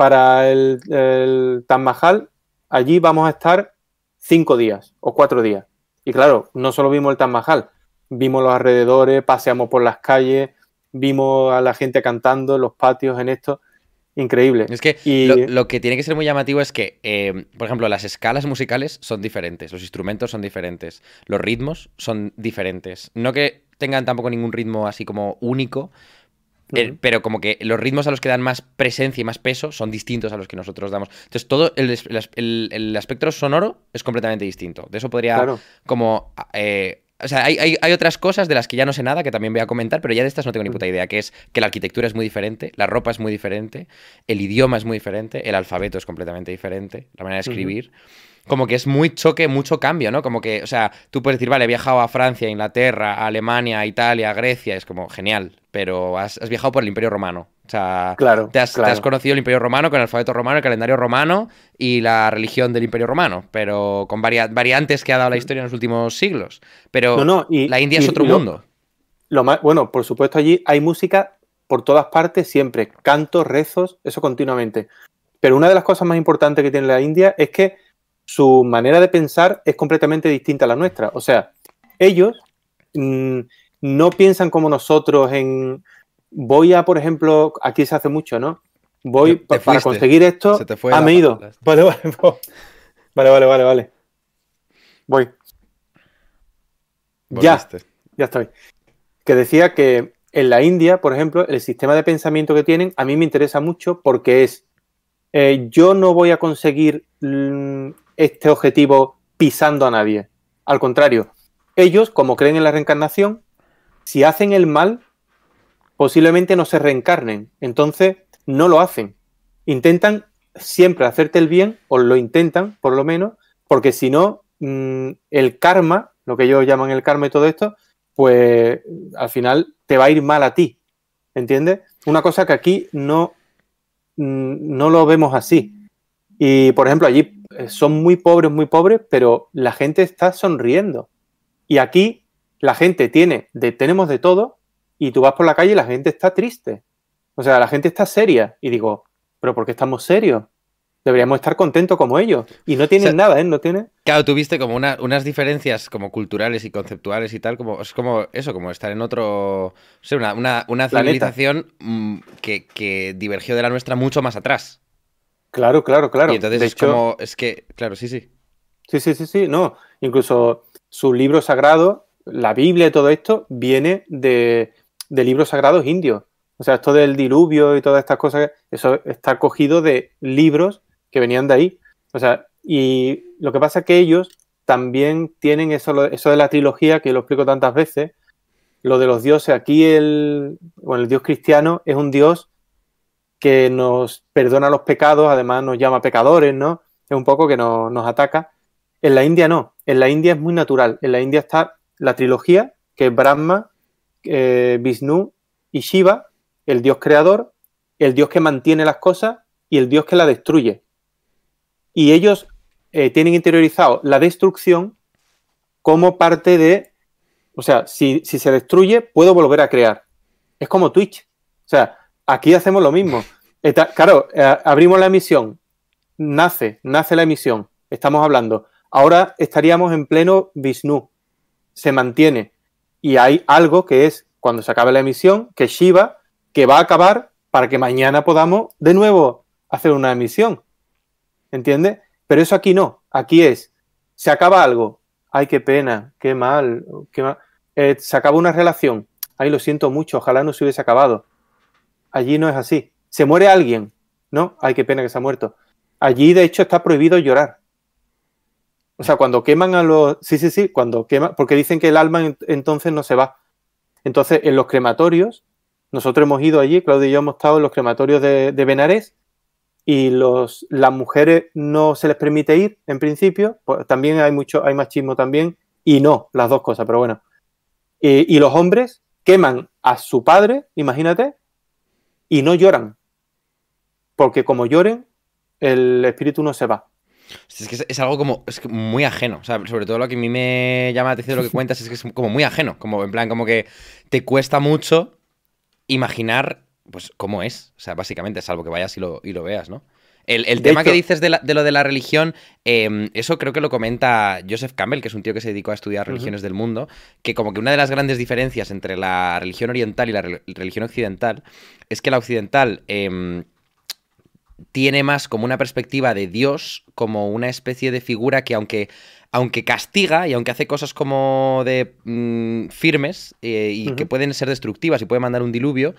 para el, el Taj Mahal, allí vamos a estar cinco días o cuatro días. Y claro, no solo vimos el Taj Mahal, vimos los alrededores, paseamos por las calles, vimos a la gente cantando en los patios, en esto. Increíble. Es que lo, que tiene que ser muy llamativo es que, eh, por ejemplo, las escalas musicales son diferentes, los instrumentos son diferentes, los ritmos son diferentes. No que tengan tampoco ningún ritmo así como único, pero como que los ritmos a los que dan más presencia y más peso son distintos a los que nosotros damos. Entonces, todo el, el, aspecto sonoro es completamente distinto. De eso podría como... Eh, o sea, hay, hay, otras cosas de las que ya no sé nada que también voy a comentar, pero ya de estas no tengo ni puta idea, que es que la arquitectura es muy diferente, la ropa es muy diferente, el idioma es muy diferente, el alfabeto es completamente diferente, la manera de escribir como que es muy choque, mucho cambio, ¿no? Como que, o sea, tú puedes decir, vale, he viajado a Francia, Inglaterra, a Alemania, a Italia, a Grecia, es como genial, pero has, viajado por el Imperio Romano. O sea, claro, te, has, conocido el Imperio Romano con el alfabeto romano, el calendario romano y la religión del Imperio Romano, pero con variantes que ha dado la historia en los últimos siglos. Pero no, la India es otro mundo. Lo más, bueno, por supuesto, allí hay música por todas partes, siempre, cantos, rezos, eso continuamente. Pero una de las cosas más importantes que tiene la India es que su manera de pensar es completamente distinta a la nuestra. O sea, ellos mm, no piensan como nosotros en voy a, por ejemplo, aquí se hace mucho, ¿no? Voy para conseguir esto. Se te fue ah, me ido. Vale, vale, vale, vale, vale, vale. Voy. Ya, ya estoy. Que decía que en la India, por ejemplo, el sistema de pensamiento que tienen a mí me interesa mucho porque es eh, yo no voy a conseguir mm, este objetivo pisando a nadie. Al contrario, ellos, como creen en la reencarnación, si hacen el mal, posiblemente no se reencarnen. Entonces, no lo hacen. Intentan siempre hacerte el bien, o lo intentan, por lo menos, porque si no, mm, el karma, lo que ellos llaman el karma y todo esto, pues al final te va a ir mal a ti. ¿Entiendes? Una cosa que aquí no, mm, no lo vemos así. Y, por ejemplo, allí son muy pobres, muy pobres, pero la gente está sonriendo. Y aquí la gente tiene, de, tenemos de todo, y tú vas por la calle y la gente está triste. O sea, la gente está seria. Y digo, ¿pero por qué estamos serios? Deberíamos estar contentos como ellos. Y no tienen nada, ¿eh? No tienen. Claro, tuviste como unas diferencias como culturales y conceptuales y tal, como es como eso, como estar en otro. O sea, una, una, civilización mm, que, que divergió de la nuestra mucho más atrás. Claro, claro, claro. Y entonces es como, es que, claro, sí, sí. Sí, sí, sí, sí, no. Incluso su libro sagrado, la Biblia y todo esto, viene de, libros sagrados indios. O sea, esto del diluvio y todas estas cosas, eso está cogido de libros que venían de ahí. O sea, y lo que pasa es que ellos también tienen eso, eso de la trilogía, que lo explico tantas veces, lo de los dioses. Aquí el, bueno, el dios cristiano es un dios que nos perdona los pecados, además nos llama pecadores, ¿no? Es un poco que nos ataca. En la India no, en la India es muy natural. En la India está la trilogía, que es Brahma, eh, Vishnu y Shiva, el dios creador, el dios que mantiene las cosas y el dios que la destruye. Y ellos eh, tienen interiorizado la destrucción como parte de, o sea, si, se destruye, puedo volver a crear. Es como Twitch. O sea, aquí hacemos lo mismo. claro, eh, abrimos la emisión, nace, nace la emisión, estamos hablando. Ahora estaríamos en pleno Vishnu, se mantiene. Y hay algo que es, cuando se acabe la emisión, que Shiva, que va a acabar para que mañana podamos de nuevo hacer una emisión. ¿Entiendes? Pero eso aquí no. Aquí es, se acaba algo. Ay, qué pena, qué mal, qué. Eh, se acaba una relación. Ay, lo siento mucho, ojalá no se hubiese acabado. Allí no es así. Se muere alguien, ¿no? Ay, qué pena que se ha muerto. Allí, de hecho, está prohibido llorar. O sea, cuando queman a los... Sí, sí, sí, cuando queman... Porque dicen que el alma entonces no se va. Entonces, en los crematorios, nosotros hemos ido allí, Claudio y yo hemos estado en los crematorios de, Benares y los, las mujeres no se les permite ir en principio, pues también hay mucho, hay machismo también, y no, las dos cosas, pero bueno. y los hombres queman a su padre, imagínate, y no lloran, porque como lloren, el espíritu no se va. Es que es, algo como es muy ajeno. Sobre todo lo que a mí me llama la atención de lo que cuentas es que es como muy ajeno. Como en plan, como que te cuesta mucho imaginar pues cómo es. O sea, básicamente, salvo que vayas y lo, y lo veas, ¿no? El, tema que dices de, lo de la religión, em, eso creo que lo comenta Joseph Campbell, que es un tío que se dedicó a estudiar religiones del mundo, que como que una de las grandes diferencias entre la religión oriental y la religión occidental es que la occidental em, tiene más como una perspectiva de Dios, como una especie de figura que aunque aunque castiga y aunque hace cosas como de mm, firmes eh, y que pueden ser destructivas y puede mandar un diluvio,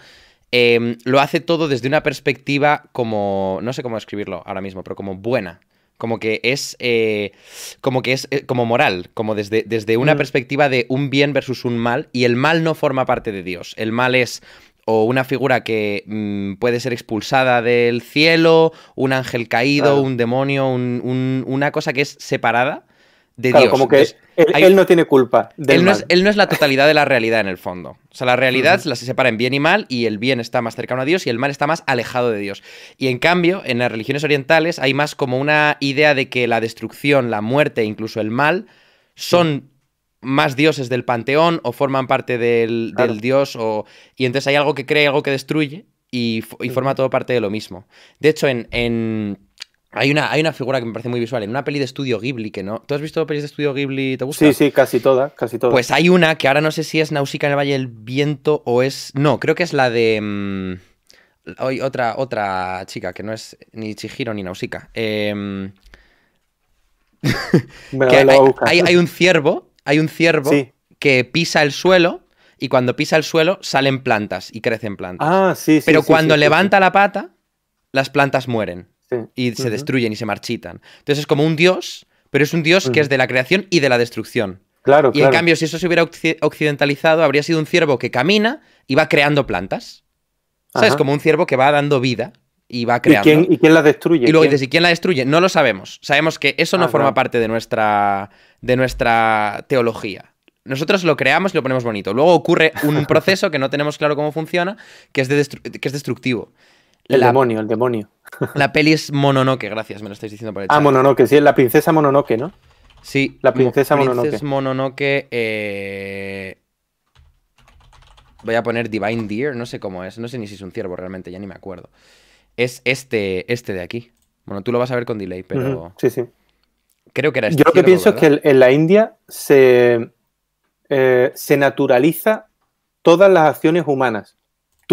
Em, lo hace todo desde una perspectiva como, no sé cómo escribirlo ahora mismo, pero como buena. Como que es, eh, como que es eh, como moral, como desde, desde una mm. perspectiva de un bien versus un mal, y el mal no forma parte de Dios. El mal es o una figura que mm, puede ser expulsada del cielo, un ángel caído, un demonio, una cosa que es separada de Dios. Como que él, no tiene culpa. él, no Es, él, no es, la totalidad de la realidad en el fondo. O sea, la realidad la se separa en bien y mal y el bien está más cercano a Dios y el mal está más alejado de Dios. Y en cambio, en las religiones orientales hay más como una idea de que la destrucción, la muerte, incluso el mal, son más dioses del panteón o forman parte del, dios o... y entonces hay algo que crea, algo que destruye y, forma todo parte de lo mismo. De hecho, en hay una, hay una figura que me parece muy visual en una peli de estudio Ghibli que no. ¿Tú has visto pelis de estudio Ghibli? ¿Te gusta? Sí, sí, casi todas, casi todas. Pues hay una que ahora no sé si es Nausicaa en el Valle del Viento o es. No, creo que es la de. Mm, otra, otra chica que no es ni Chihiro ni Nausicaa. Eh... hay, hay, un ciervo, hay un ciervo que pisa el suelo y cuando pisa el suelo salen plantas y crecen plantas. Ah, sí, sí. Pero cuando levanta la pata, las plantas mueren y se destruyen y se marchitan. Entonces es como un dios, pero es un dios que es de la creación y de la destrucción. Claro, y en cambio, si eso se hubiera occidentalizado, habría sido un ciervo que camina y va creando plantas. ¿Sabes? Como un ciervo que va dando vida y va creando. ¿Y quién, la destruye? Y luego dices, ¿y quién la destruye? No lo sabemos. Sabemos que eso no forma parte de nuestra, de nuestra teología. Nosotros lo creamos y lo ponemos bonito. Luego ocurre un proceso que no tenemos claro cómo funciona, que es, que es destructivo. El demonio, el demonio. La peli es Mononoke, gracias, me lo estáis diciendo por el ah, chat. Ah, Mononoke, sí, es la princesa Mononoke, ¿no? Sí. La princesa Mononoke. Princesa Mononoke. Eh... Voy a poner Divine Deer, no sé cómo es, no sé ni si es un ciervo realmente, ya ni me acuerdo. Es este, este de aquí. Bueno, tú lo vas a ver con delay, pero. Sí, sí. Creo que era este. Yo lo que pienso es que en la India se, eh, se naturaliza todas las acciones humanas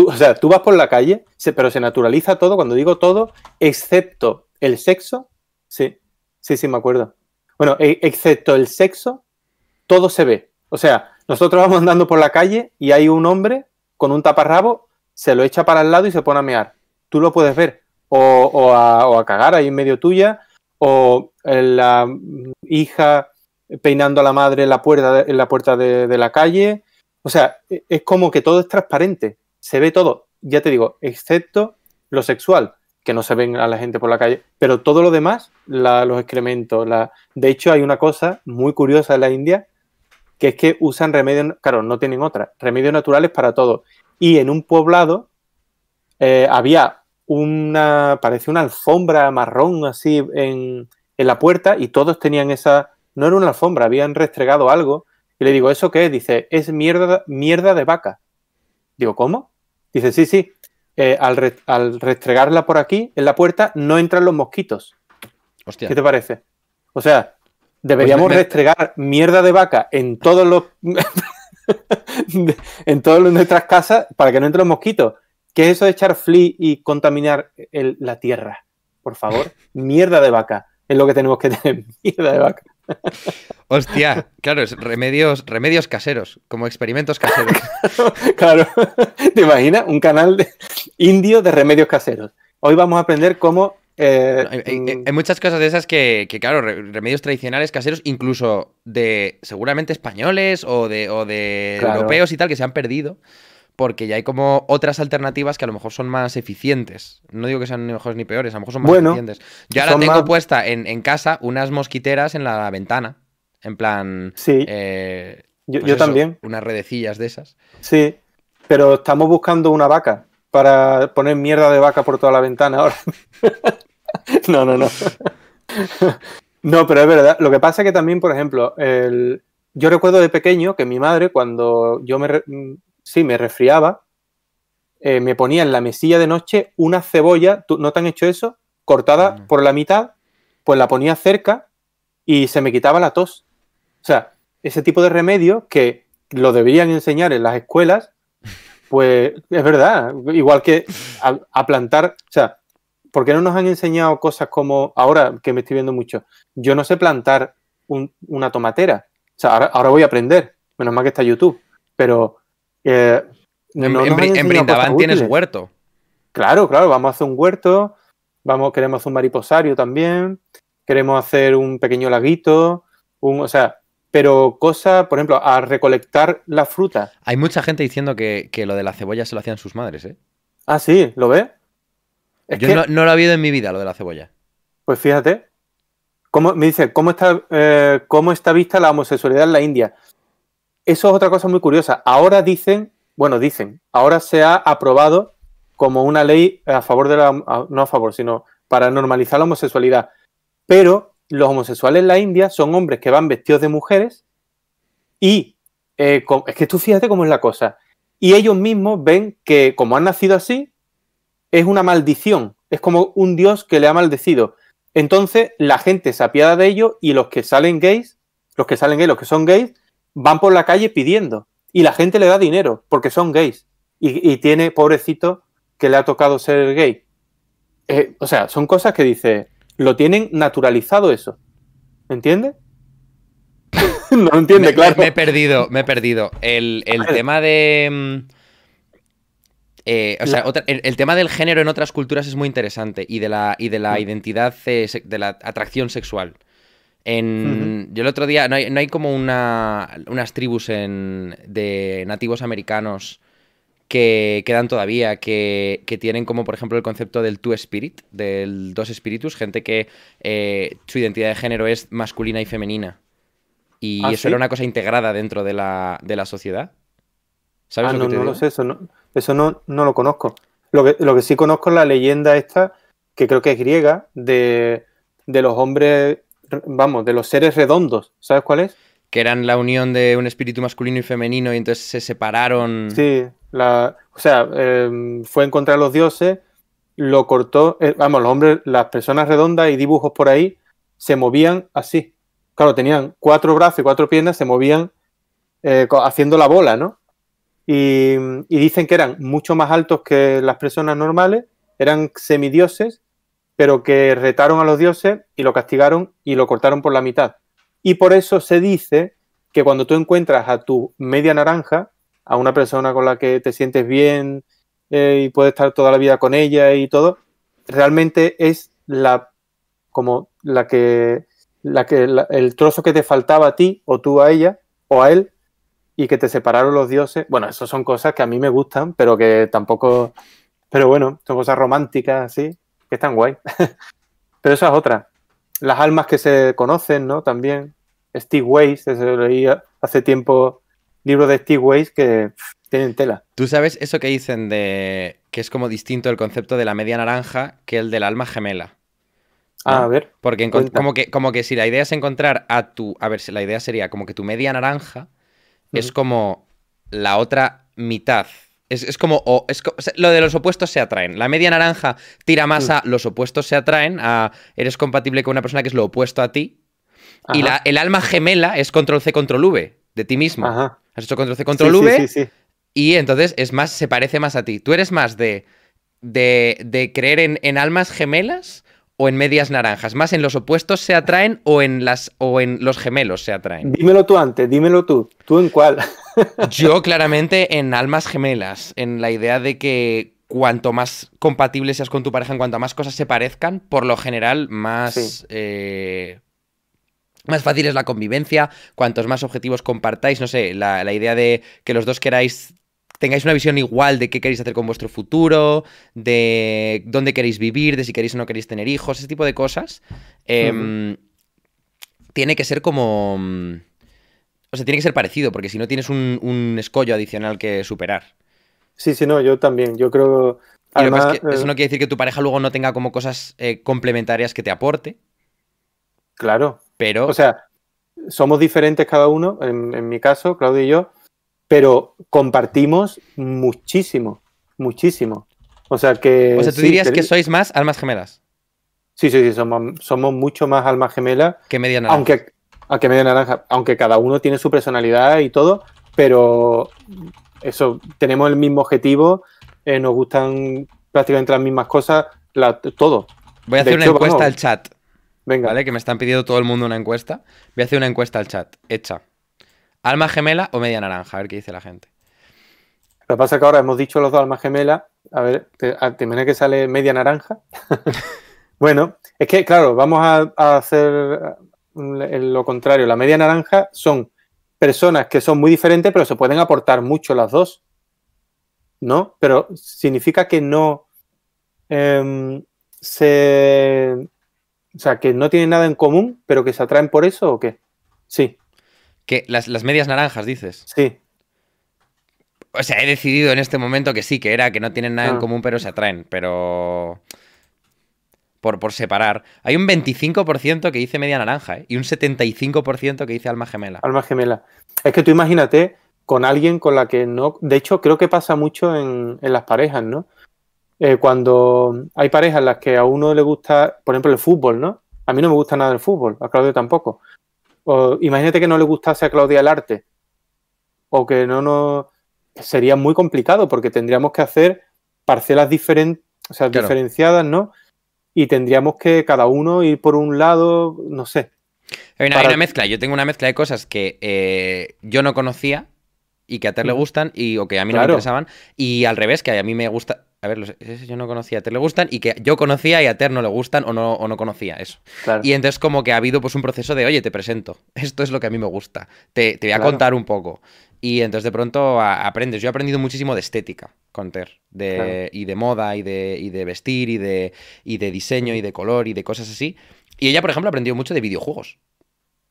o sea, tú vas por la calle, pero se naturaliza todo, cuando digo todo, excepto el sexo. Sí, sí, sí, me acuerdo. Bueno, e, excepto el sexo, todo se ve. O sea, nosotros vamos andando por la calle y hay un hombre con un taparrabo, se lo echa para el lado y se pone a mear. Tú lo puedes ver. O, a, cagar ahí en medio tuya, o la hija peinando a la madre en la puerta, en la, puerta de la calle. O sea, e, es como que todo es transparente se ve todo, ya te digo, excepto lo sexual, que no se ven a la gente por la calle, pero todo lo demás, los excrementos, la... de hecho hay una cosa muy curiosa en la India, que es que usan remedios, claro, no tienen otra, remedios naturales para todo. Y en un poblado eh, había una, parece una alfombra marrón así en, en la puerta y todos tenían esa, no era una alfombra, habían restregado algo. Y le digo, ¿eso qué es? Dice, es mierda, mierda de vaca. Digo, ¿cómo? Dice, sí, sí, eh, al, al, restregarla por aquí, en la puerta, no entran los mosquitos. Hostia. ¿Qué te parece? O sea, deberíamos pues restregar mierda de vaca en todos los... en todas nuestras casas para que no entren los mosquitos. ¿Qué es eso de echar flea y contaminar la tierra? Por favor, mierda de vaca. Es lo que tenemos que tener, mierda de vaca. Hostia, claro, es remedios, remedios caseros, como experimentos caseros. claro, ¿te imaginas? Un canal de indio de remedios caseros. Hoy vamos a aprender cómo eh, mm, hay, muchas cosas de esas que, claro, remedios tradicionales caseros, incluso de seguramente españoles o de, de europeos y tal, que se han perdido. Porque ya hay como otras alternativas que a lo mejor son más eficientes. No digo que sean ni mejores ni peores, a lo mejor son más eficientes. Yo ahora tengo puesta en, casa unas mosquiteras en la ventana. En plan. Sí. Eh, yo, pues también. Unas redecillas de esas. Sí. Pero estamos buscando una vaca para poner mierda de vaca por toda la ventana ahora. no, no, no. no, pero es verdad. Lo que pasa es que también, por ejemplo, el... yo recuerdo de pequeño que mi madre, cuando yo me, sí, me resfriaba, eh, me ponía en la mesilla de noche una cebolla, ¿no te han hecho eso? Cortada por la mitad, pues la ponía cerca y se me quitaba la tos. O sea, ese tipo de remedio que lo deberían enseñar en las escuelas, pues es verdad, igual que a plantar, o sea, ¿por qué no nos han enseñado cosas como, ahora que me estoy viendo mucho, yo no sé plantar una tomatera? O sea, ahora, voy a aprender, menos mal que está YouTube, pero... Eh, en, Brindavan tienes huerto. Claro, claro, vamos a hacer un huerto, vamos, queremos hacer un mariposario también, queremos hacer un pequeño laguito, un, o sea, pero cosa, por ejemplo, a recolectar la fruta. Hay mucha gente diciendo que, que, lo de la cebolla se lo hacían sus madres, ¿eh? Ah, sí, ¿lo ves? Yo no, lo he habido en mi vida, lo de la cebolla. Pues fíjate. ¿Cómo, me dice, ¿cómo está, eh, ¿cómo está vista la homosexualidad en la India? Eso es otra cosa muy curiosa. Ahora dicen, bueno, dicen, ahora se ha aprobado como una ley a favor de la, no a favor, sino para normalizar la homosexualidad. Pero los homosexuales en la India son hombres que van vestidos de mujeres y eh, es que tú fíjate cómo es la cosa. Y ellos mismos ven que como han nacido así, es una maldición, es como un dios que le ha maldecido. Entonces la gente se apiada de ello y los que salen gays, los que salen gays, los que son gays, van por la calle pidiendo y la gente le da dinero porque son gays y, tiene, pobrecito, que le ha tocado ser gay. Eh, o sea, son cosas que dice, lo tienen naturalizado eso. ¿Entiendes? no entiende, claro. Me, he perdido, me he perdido. El, el tema de mm, eh, o sea, el, tema del género en otras culturas es muy interesante y de la, y de la mm. identidad, de la atracción sexual. En, Yo el otro día, no hay, como una, unas tribus de nativos americanos que quedan todavía, que, tienen como por ejemplo el concepto del two spirit, del dos espíritus, gente que eh, su identidad de género es masculina y femenina. Y ¿Ah, eso era una cosa integrada dentro de la, de la sociedad. ¿Sabes ah, lo que no, no lo sé, eso no, eso no, no lo conozco. Lo que, lo que sí conozco es la leyenda esta, que creo que es griega, de, los hombres, vamos, de los seres redondos. ¿Sabes cuál es? Que eran la unión de un espíritu masculino y femenino y entonces se separaron. Sí, la, o sea, em, fue encontrar a los dioses, lo cortó, eh, vamos, los hombres, las personas redondas y dibujos por ahí se movían así. Claro, tenían cuatro brazos y cuatro piernas, se movían eh, haciendo la bola, ¿no? y, dicen que eran mucho más altos que las personas normales, eran semidioses, pero que retaron a los dioses y lo castigaron y lo cortaron por la mitad. Y por eso se dice que cuando tú encuentras a tu media naranja, a una persona con la que te sientes bien eh, y puedes estar toda la vida con ella y todo, realmente es la como la que la que el trozo que te faltaba a ti o tú a ella o a él y que te separaron los dioses. Bueno, eso son cosas que a mí me gustan, pero que tampoco. Pero bueno, son cosas románticas, así, que están guay. pero esa es otra. Las almas que se conocen, ¿no? También. Steve Weiss, se leía hace tiempo libros de Steve Weiss que tienen tela. Tú sabes eso que dicen de que es como distinto el concepto de la media naranja que el del alma gemela. Ah, a ver. Porque como que, como que si la idea es encontrar a tu. A ver, la idea sería como que tu media naranja es como la otra mitad. Es, como, es, lo de los opuestos se atraen. La media naranja tira más a los opuestos se atraen, a eres compatible con una persona que es lo opuesto a ti. Y la, el alma gemela es control C, control V de ti mismo. Has hecho control C, control V. y entonces es más, se parece más a ti. Tú eres más de, de, creer en, en almas gemelas o en medias naranjas? ¿Más en los opuestos se atraen o en, las, o en los gemelos se atraen? Dímelo tú antes, dímelo tú. ¿Tú en cuál? Yo claramente en almas gemelas, en la idea de que cuanto más compatible seas con tu pareja, en cuanto más cosas se parezcan, por lo general más... Eh, más fácil es la convivencia, cuantos más objetivos compartáis, no sé, la, la idea de que los dos queráis tengáis una visión igual de qué queréis hacer con vuestro futuro, de dónde queréis vivir, de si queréis o no queréis tener hijos, ese tipo de cosas, em, tiene que ser como... O sea, tiene que ser parecido, porque si no tienes un, escollo adicional que superar. Sí, sí, no, yo también. Yo creo... Además, eso eh, no quiere decir que tu pareja luego no tenga como cosas eh, complementarias que te aporte. Claro. Pero... O sea, somos diferentes cada uno, en mi caso, Claudio y yo, pero compartimos muchísimo, muchísimo. O sea que. O sea, tú dirías que sois más almas gemelas. Sí, sí, sí, somos, somos mucho más almas gemelas. Que media naranja. Aunque, aunque media naranja, aunque cada uno tiene su personalidad y todo, pero eso, tenemos el mismo objetivo, eh, nos gustan prácticamente las mismas cosas, todo. Voy a hacer una encuesta al chat. Venga. ¿Vale? Que me están pidiendo todo el mundo una encuesta. Voy a hacer una encuesta al chat, hecha. ¿Alma gemela o media naranja? A ver qué dice la gente. Lo que pasa es que ahora hemos dicho los dos almas gemelas. A ver, ¿te, imaginas que sale media naranja? bueno, es que, claro, vamos a, hacer lo contrario. La media naranja son personas que son muy diferentes, pero se pueden aportar mucho las dos. ¿No? Pero significa que no em, se. O sea, que no tienen nada en común, pero que se atraen por eso o qué? Sí. Que las, medias naranjas, dices. Sí. O sea, he decidido en este momento que sí, que era que no tienen nada en ah. común, pero se atraen. Pero. Por, por separar. Hay un 25% que dice media naranja, ¿eh? Y un 75% que dice alma gemela. Alma gemela. Es que tú imagínate con alguien con la que no. De hecho, creo que pasa mucho en, las parejas, ¿no? Eh, cuando hay parejas en las que a uno le gusta, por ejemplo, el fútbol, ¿no? A mí no me gusta nada el fútbol, a Claudio tampoco imagínate que no le gustase a Claudia el arte. O que no nos. Sería muy complicado porque tendríamos que hacer parcelas diferentes, o sea, diferenciadas, ¿no? Y tendríamos que cada uno ir por un lado, no sé. Hay una, mezcla. Yo tengo una mezcla de cosas que eh, yo no conocía y que a Ter le gustan y o que a mí no me interesaban. Y al revés, que a mí me gusta. A ver, yo no conocía, a Ter le gustan y que yo conocía y a Ter no le gustan o no, o no conocía eso. Y entonces como que ha habido pues un proceso de, oye, te presento, esto es lo que a mí me gusta, te, voy a contar un poco. Y entonces de pronto aprendes. Yo he aprendido muchísimo de estética con Ter, de, y de moda, y de, y de vestir, y de, y de diseño, y de color, y de cosas así. Y ella, por ejemplo, ha aprendido mucho de videojuegos.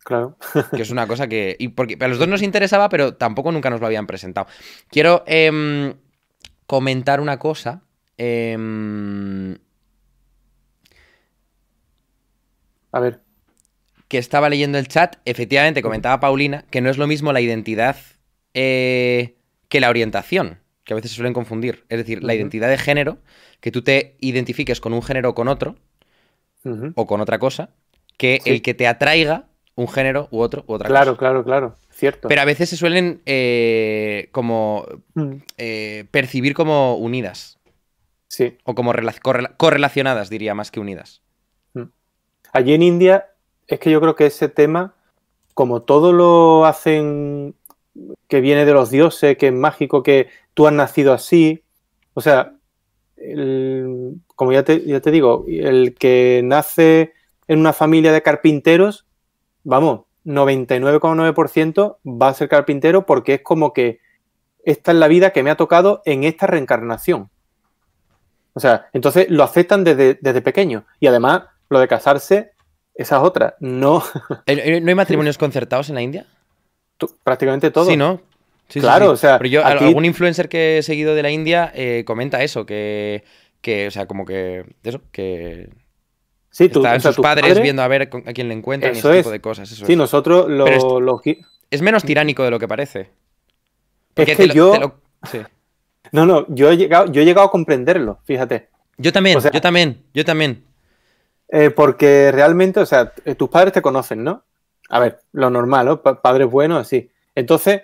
Claro. que es una cosa que. Y porque a los dos nos interesaba, pero tampoco nunca nos lo habían presentado. Quiero. Em, comentar una cosa. Em, a ver. Que estaba leyendo el chat. Efectivamente, comentaba Paulina que no es lo mismo la identidad eh, que la orientación, que a veces se suelen confundir. Es decir, la identidad de género, que tú te identifiques con un género o con otro, o con otra cosa, que el que te atraiga un género u otro u otra cosa. Claro, claro, claro. Cierto. Pero a veces se suelen eh, como mm. eh, percibir como unidas. Sí. O como correlacionadas, diría, más que unidas. Mm. Allí en India es que yo creo que ese tema, como todo lo hacen que viene de los dioses, que es mágico, que tú has nacido así, o sea, como ya te, digo, el que nace en una familia de carpinteros, vamos, 99,9% va a ser carpintero porque es como que esta es la vida que me ha tocado en esta reencarnación. O sea, entonces lo aceptan desde, pequeño. Y además, lo de casarse, esa es otra. No. ¿No hay matrimonios concertados en la India? Prácticamente todo. Sí, ¿no? claro, o sea. Pero yo, algún influencer que he seguido de la India eh, comenta eso, que, que, o sea, como que. Eso, que Sí, tú, Estaban sus padres, viendo a ver a quién le encuentran y ese tipo de cosas. sí, nosotros lo, es, menos tiránico de lo que parece. es que yo... No, no, yo he, llegado, yo he llegado a comprenderlo, fíjate. Yo también, yo también, yo también. Eh, porque realmente, o sea, tus padres te conocen, ¿no? A ver, lo normal, ¿no? padres buenos, así. Entonces,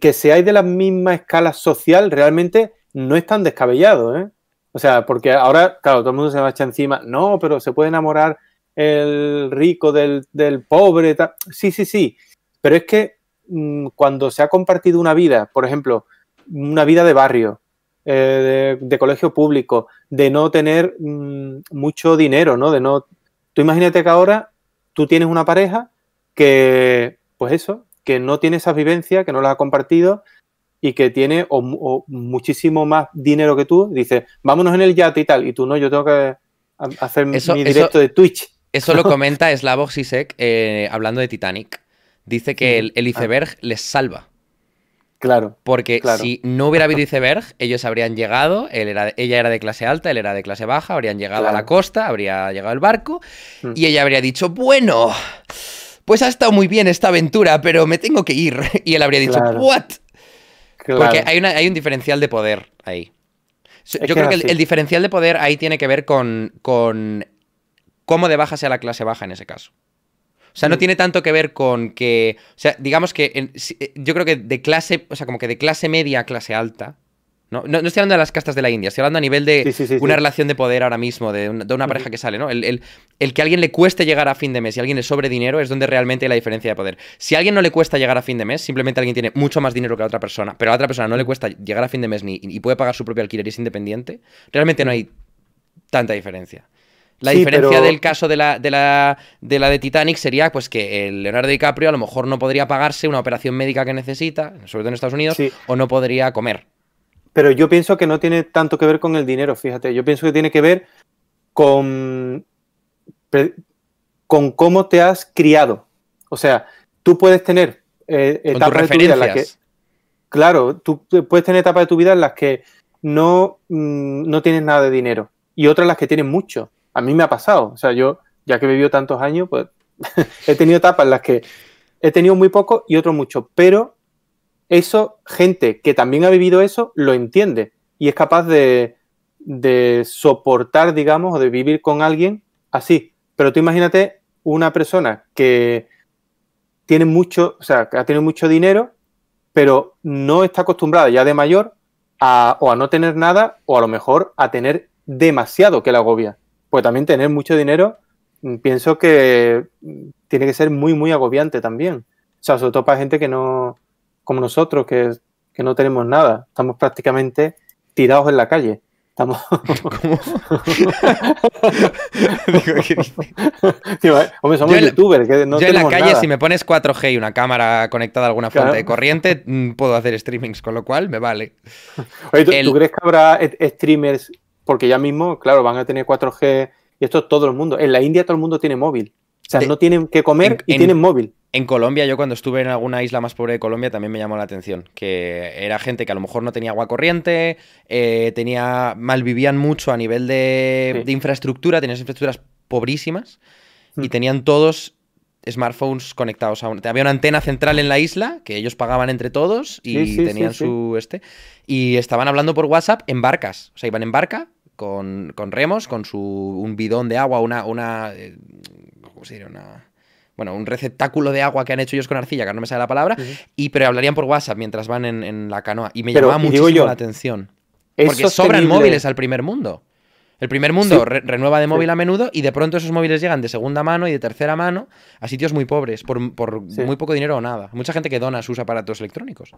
que seáis de la misma escala social realmente no es tan descabellado, ¿eh? O sea, porque ahora, claro, todo el mundo se va a echar encima, no, pero se puede enamorar el rico del, pobre. Sí, sí, sí. Pero es que mm, cuando se ha compartido una vida, por ejemplo, una vida de barrio, eh, de, colegio público, de no tener mm, mucho dinero, ¿no? De no. Tú imagínate que ahora tú tienes una pareja que, pues eso, que no tiene esa vivencia, que no la ha compartido y que tiene o, muchísimo más dinero que tú, dice, vámonos en el yate y tal, y tú no, yo tengo que hacer mi directo de Twitch. Eso lo comenta Slavoj Sisek eh, hablando de Titanic. Dice que el, iceberg les salva. Claro. Porque si no hubiera habido iceberg, ellos habrían llegado, ella era de clase alta, él era de clase baja, habrían llegado a la costa, habría llegado el barco, mm. y ella habría dicho, bueno, pues ha estado muy bien esta aventura, pero me tengo que ir. Y él habría dicho, ¿what? Porque hay, hay, un diferencial de poder ahí. Yo creo que el, diferencial de poder ahí tiene que ver con, con cómo de baja sea la clase baja en ese caso. O sea, no mm. tiene tanto que ver con que. O sea, digamos que. Eh, yo creo que de clase. O sea, como que de clase media a clase alta. No, no, estoy hablando de las castas de la India, estoy hablando a nivel de una relación de poder ahora mismo, de, una pareja que sale, ¿no? El, que a alguien le cueste llegar a fin de mes y a alguien le sobre dinero es donde realmente hay la diferencia de poder. Si a alguien no le cuesta llegar a fin de mes, simplemente alguien tiene mucho más dinero que a otra persona, pero a otra persona no le cuesta llegar a fin de mes ni y puede pagar su propio alquiler y es independiente, realmente no hay tanta diferencia. La diferencia del caso de la, de, la, de la de Titanic sería pues que el Leonardo DiCaprio a lo mejor no podría pagarse una operación médica que necesita, sobre todo en Estados Unidos, o no podría comer. Pero yo pienso que no tiene tanto que ver con el dinero, fíjate. Yo pienso que tiene que ver con, con cómo te has criado. O sea, tú puedes tener eh, etapas de tu vida en las que. Claro, tú puedes tener etapas de tu vida en las que no, mm, no tienes nada de dinero y otras en las que tienes mucho. A mí me ha pasado. O sea, yo, ya que he vivido tantos años, pues he tenido etapas en las que he tenido muy poco y otros mucho. Pero eso, gente que también ha vivido eso, lo entiende y es capaz de, soportar, digamos, o de vivir con alguien así. Pero tú imagínate una persona que tiene mucho, o sea, que ha tenido mucho dinero, pero no está acostumbrada ya de mayor a, o a no tener nada, o a lo mejor a tener demasiado que la agobia. Pues también tener mucho dinero, mm, pienso que mm, tiene que ser muy, muy agobiante también. O sea, sobre todo para gente que no, como nosotros, que, no tenemos nada. Estamos prácticamente tirados en la calle. Estamos. Hombre, somos youtubers. Que no yo en la calle, si me pones 4G y una cámara conectada a alguna fuente de corriente, mm, puedo hacer streamings, con lo cual me vale. Oye, ¿tú, crees que habrá streamers? Porque ya mismo, claro, van a tener 4G y esto es todo el mundo. En la India todo el mundo tiene móvil. O sea, no tienen que comer y tienen móvil. En Colombia, yo cuando estuve en alguna isla más pobre de Colombia también me llamó la atención, que era gente que a lo mejor no tenía agua corriente, eh, tenía malvivían mucho a nivel de, infraestructura, tenían infraestructuras pobrísimas y hmm. tenían todos smartphones conectados a un... Había una antena central en la isla que ellos pagaban entre todos y tenían su este y estaban hablando por WhatsApp en barcas, o sea, iban en barca con, remos, con su un bidón de agua, una una eh, ¿cómo se diría? Una bueno, un receptáculo de agua que han hecho ellos con arcilla, que no me sale la palabra, y pero hablarían por WhatsApp mientras van en, la canoa. Y me llamaba muchísimo la atención. Porque sobran móviles al primer mundo. El primer mundo renueva de móvil a menudo y de pronto esos móviles llegan de segunda mano y de tercera mano a sitios muy pobres, por, muy poco dinero o nada. Mucha gente que dona sus aparatos electrónicos.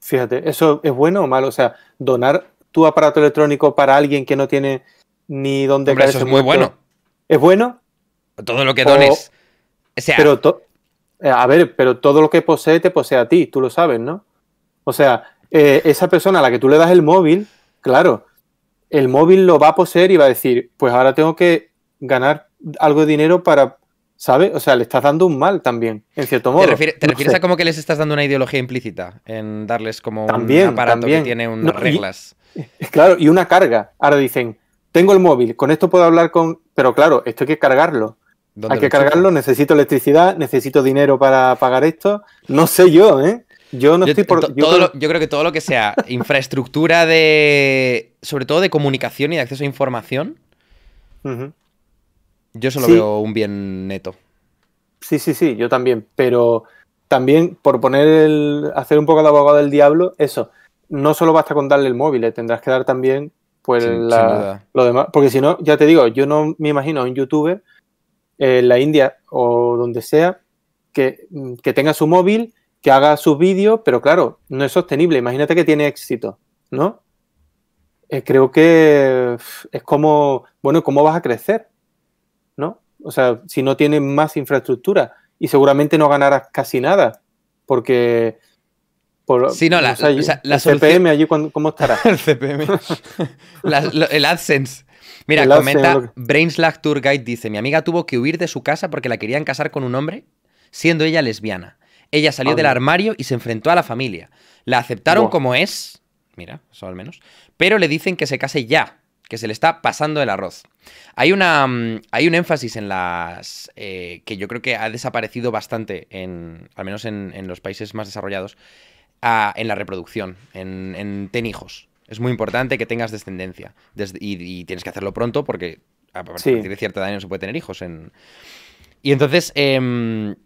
Fíjate, ¿eso es bueno o malo? O sea, donar tu aparato electrónico para alguien que no tiene ni dónde Hombre, Eso es muy bueno. ¿Es bueno? Todo lo que dones. Pero eh, a ver, pero todo lo que posee te posee a ti, tú lo sabes, ¿no? O sea, eh, esa persona a la que tú le das el móvil, claro, el móvil lo va a poseer y va a decir, pues ahora tengo que ganar algo de dinero para, ¿sabes? O sea, le estás dando un mal también, en cierto modo. ¿Te, refieres a como que les estás dando una ideología implícita en darles como un aparato que tiene unas reglas? claro, y una carga. Ahora dicen, tengo el móvil, con esto puedo hablar con... Pero claro, esto hay que cargarlo. Hay que cargarlo, necesito electricidad, necesito dinero para pagar esto. No sé yo, ¿eh? Yo no estoy por. Yo, creo... que todo lo que sea infraestructura de. sobre todo de comunicación y de acceso a información. Yo solo veo un bien neto. Sí, sí, sí, yo también. Pero también, por poner el. hacer un poco de abogado del diablo, eso. No solo basta con darle el móvil, eh, tendrás que dar también pues lo demás. Porque si no, ya te digo, yo no me imagino a un youtuber en la India o donde sea que, que tenga su móvil que haga sus vídeos, pero claro, no es sostenible. Imagínate que tiene éxito, ¿no? Eh, creo que es como, bueno, ¿cómo vas a crecer? ¿No? O sea, si no tienes más infraestructura y seguramente no ganarás casi nada, porque... Por, sí, no, la, el CPM allí, ¿cómo estará? el CPM. el AdSense. Mira, comenta Brainslag Tour Guide dice, mi amiga tuvo que huir de su casa porque la querían casar con un hombre siendo ella lesbiana. Ella salió del armario y se enfrentó a la familia. La aceptaron como es, mira, eso al menos, pero le dicen que se case ya, que se le está pasando el arroz. Hay, una, mm, hay un énfasis en las... Eh, que yo creo que ha desaparecido bastante, en, al menos en, los países más desarrollados, en la reproducción, en, ten hijos. Es muy importante que tengas descendencia y, tienes que hacerlo pronto porque a partir de cierta edad no se puede tener hijos. En... Y entonces... Em,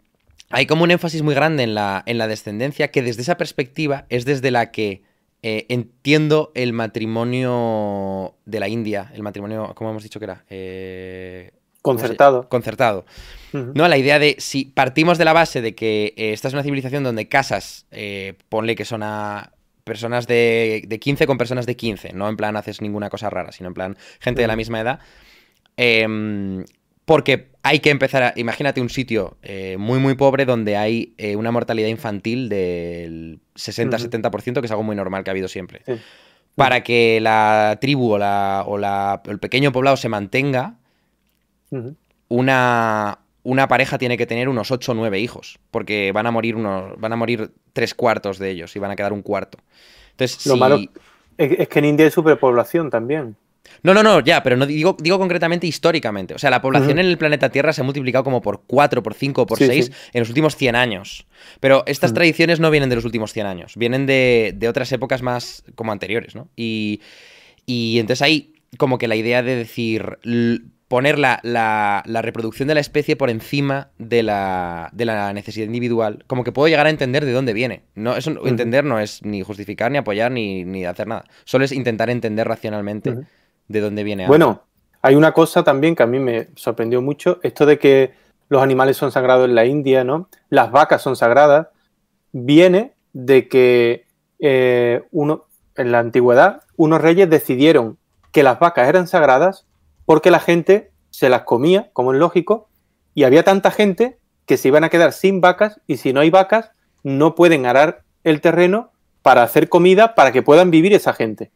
hay como un énfasis muy grande en la, en la descendencia que desde esa perspectiva es desde la que eh, entiendo el matrimonio de la India, el matrimonio, ¿cómo hemos dicho que era? Eh, concertado. Concertado. ¿No? La idea de si partimos de la base de que eh, esta es una civilización donde casas, ponle que son a personas de, de, 15 con personas de 15, no en plan haces ninguna cosa rara, sino en plan gente de la misma edad. Em, porque hay que empezar a. Imagínate un sitio eh, muy, muy pobre donde hay eh, una mortalidad infantil del 60-70%, que es algo muy normal que ha habido siempre. Para que la tribu o, la, o la, el pequeño poblado se mantenga, una, una pareja tiene que tener unos 8 o 9 hijos. Porque van a morir unos. Van a morir tres cuartos de ellos y van a quedar un cuarto. Entonces, Lo malo es que en India hay superpoblación también. No, no, no, ya, pero no digo, digo concretamente históricamente. O sea, la población en el planeta Tierra se ha multiplicado como por 4, por 5, por 6 en los últimos 100 años. Pero estas tradiciones no vienen de los últimos 100 años, vienen de, otras épocas más como anteriores, ¿no? Y, y entonces ahí como que la idea de decir, poner la, la, reproducción de la especie por encima de la, de la, necesidad individual, como que puedo llegar a entender de dónde viene. No, eso, Entender no es ni justificar, ni apoyar, ni, ni hacer nada. Solo es intentar entender racionalmente de dónde viene Bueno, hay una cosa también que a mí me sorprendió mucho, esto de que los animales son sagrados en la India, ¿no? Las vacas son sagradas, viene de que eh, uno, en la antigüedad unos reyes decidieron que las vacas eran sagradas porque la gente se las comía, como es lógico, y había tanta gente que se iban a quedar sin vacas y si no hay vacas no pueden arar el terreno para hacer comida para que puedan vivir esa gente.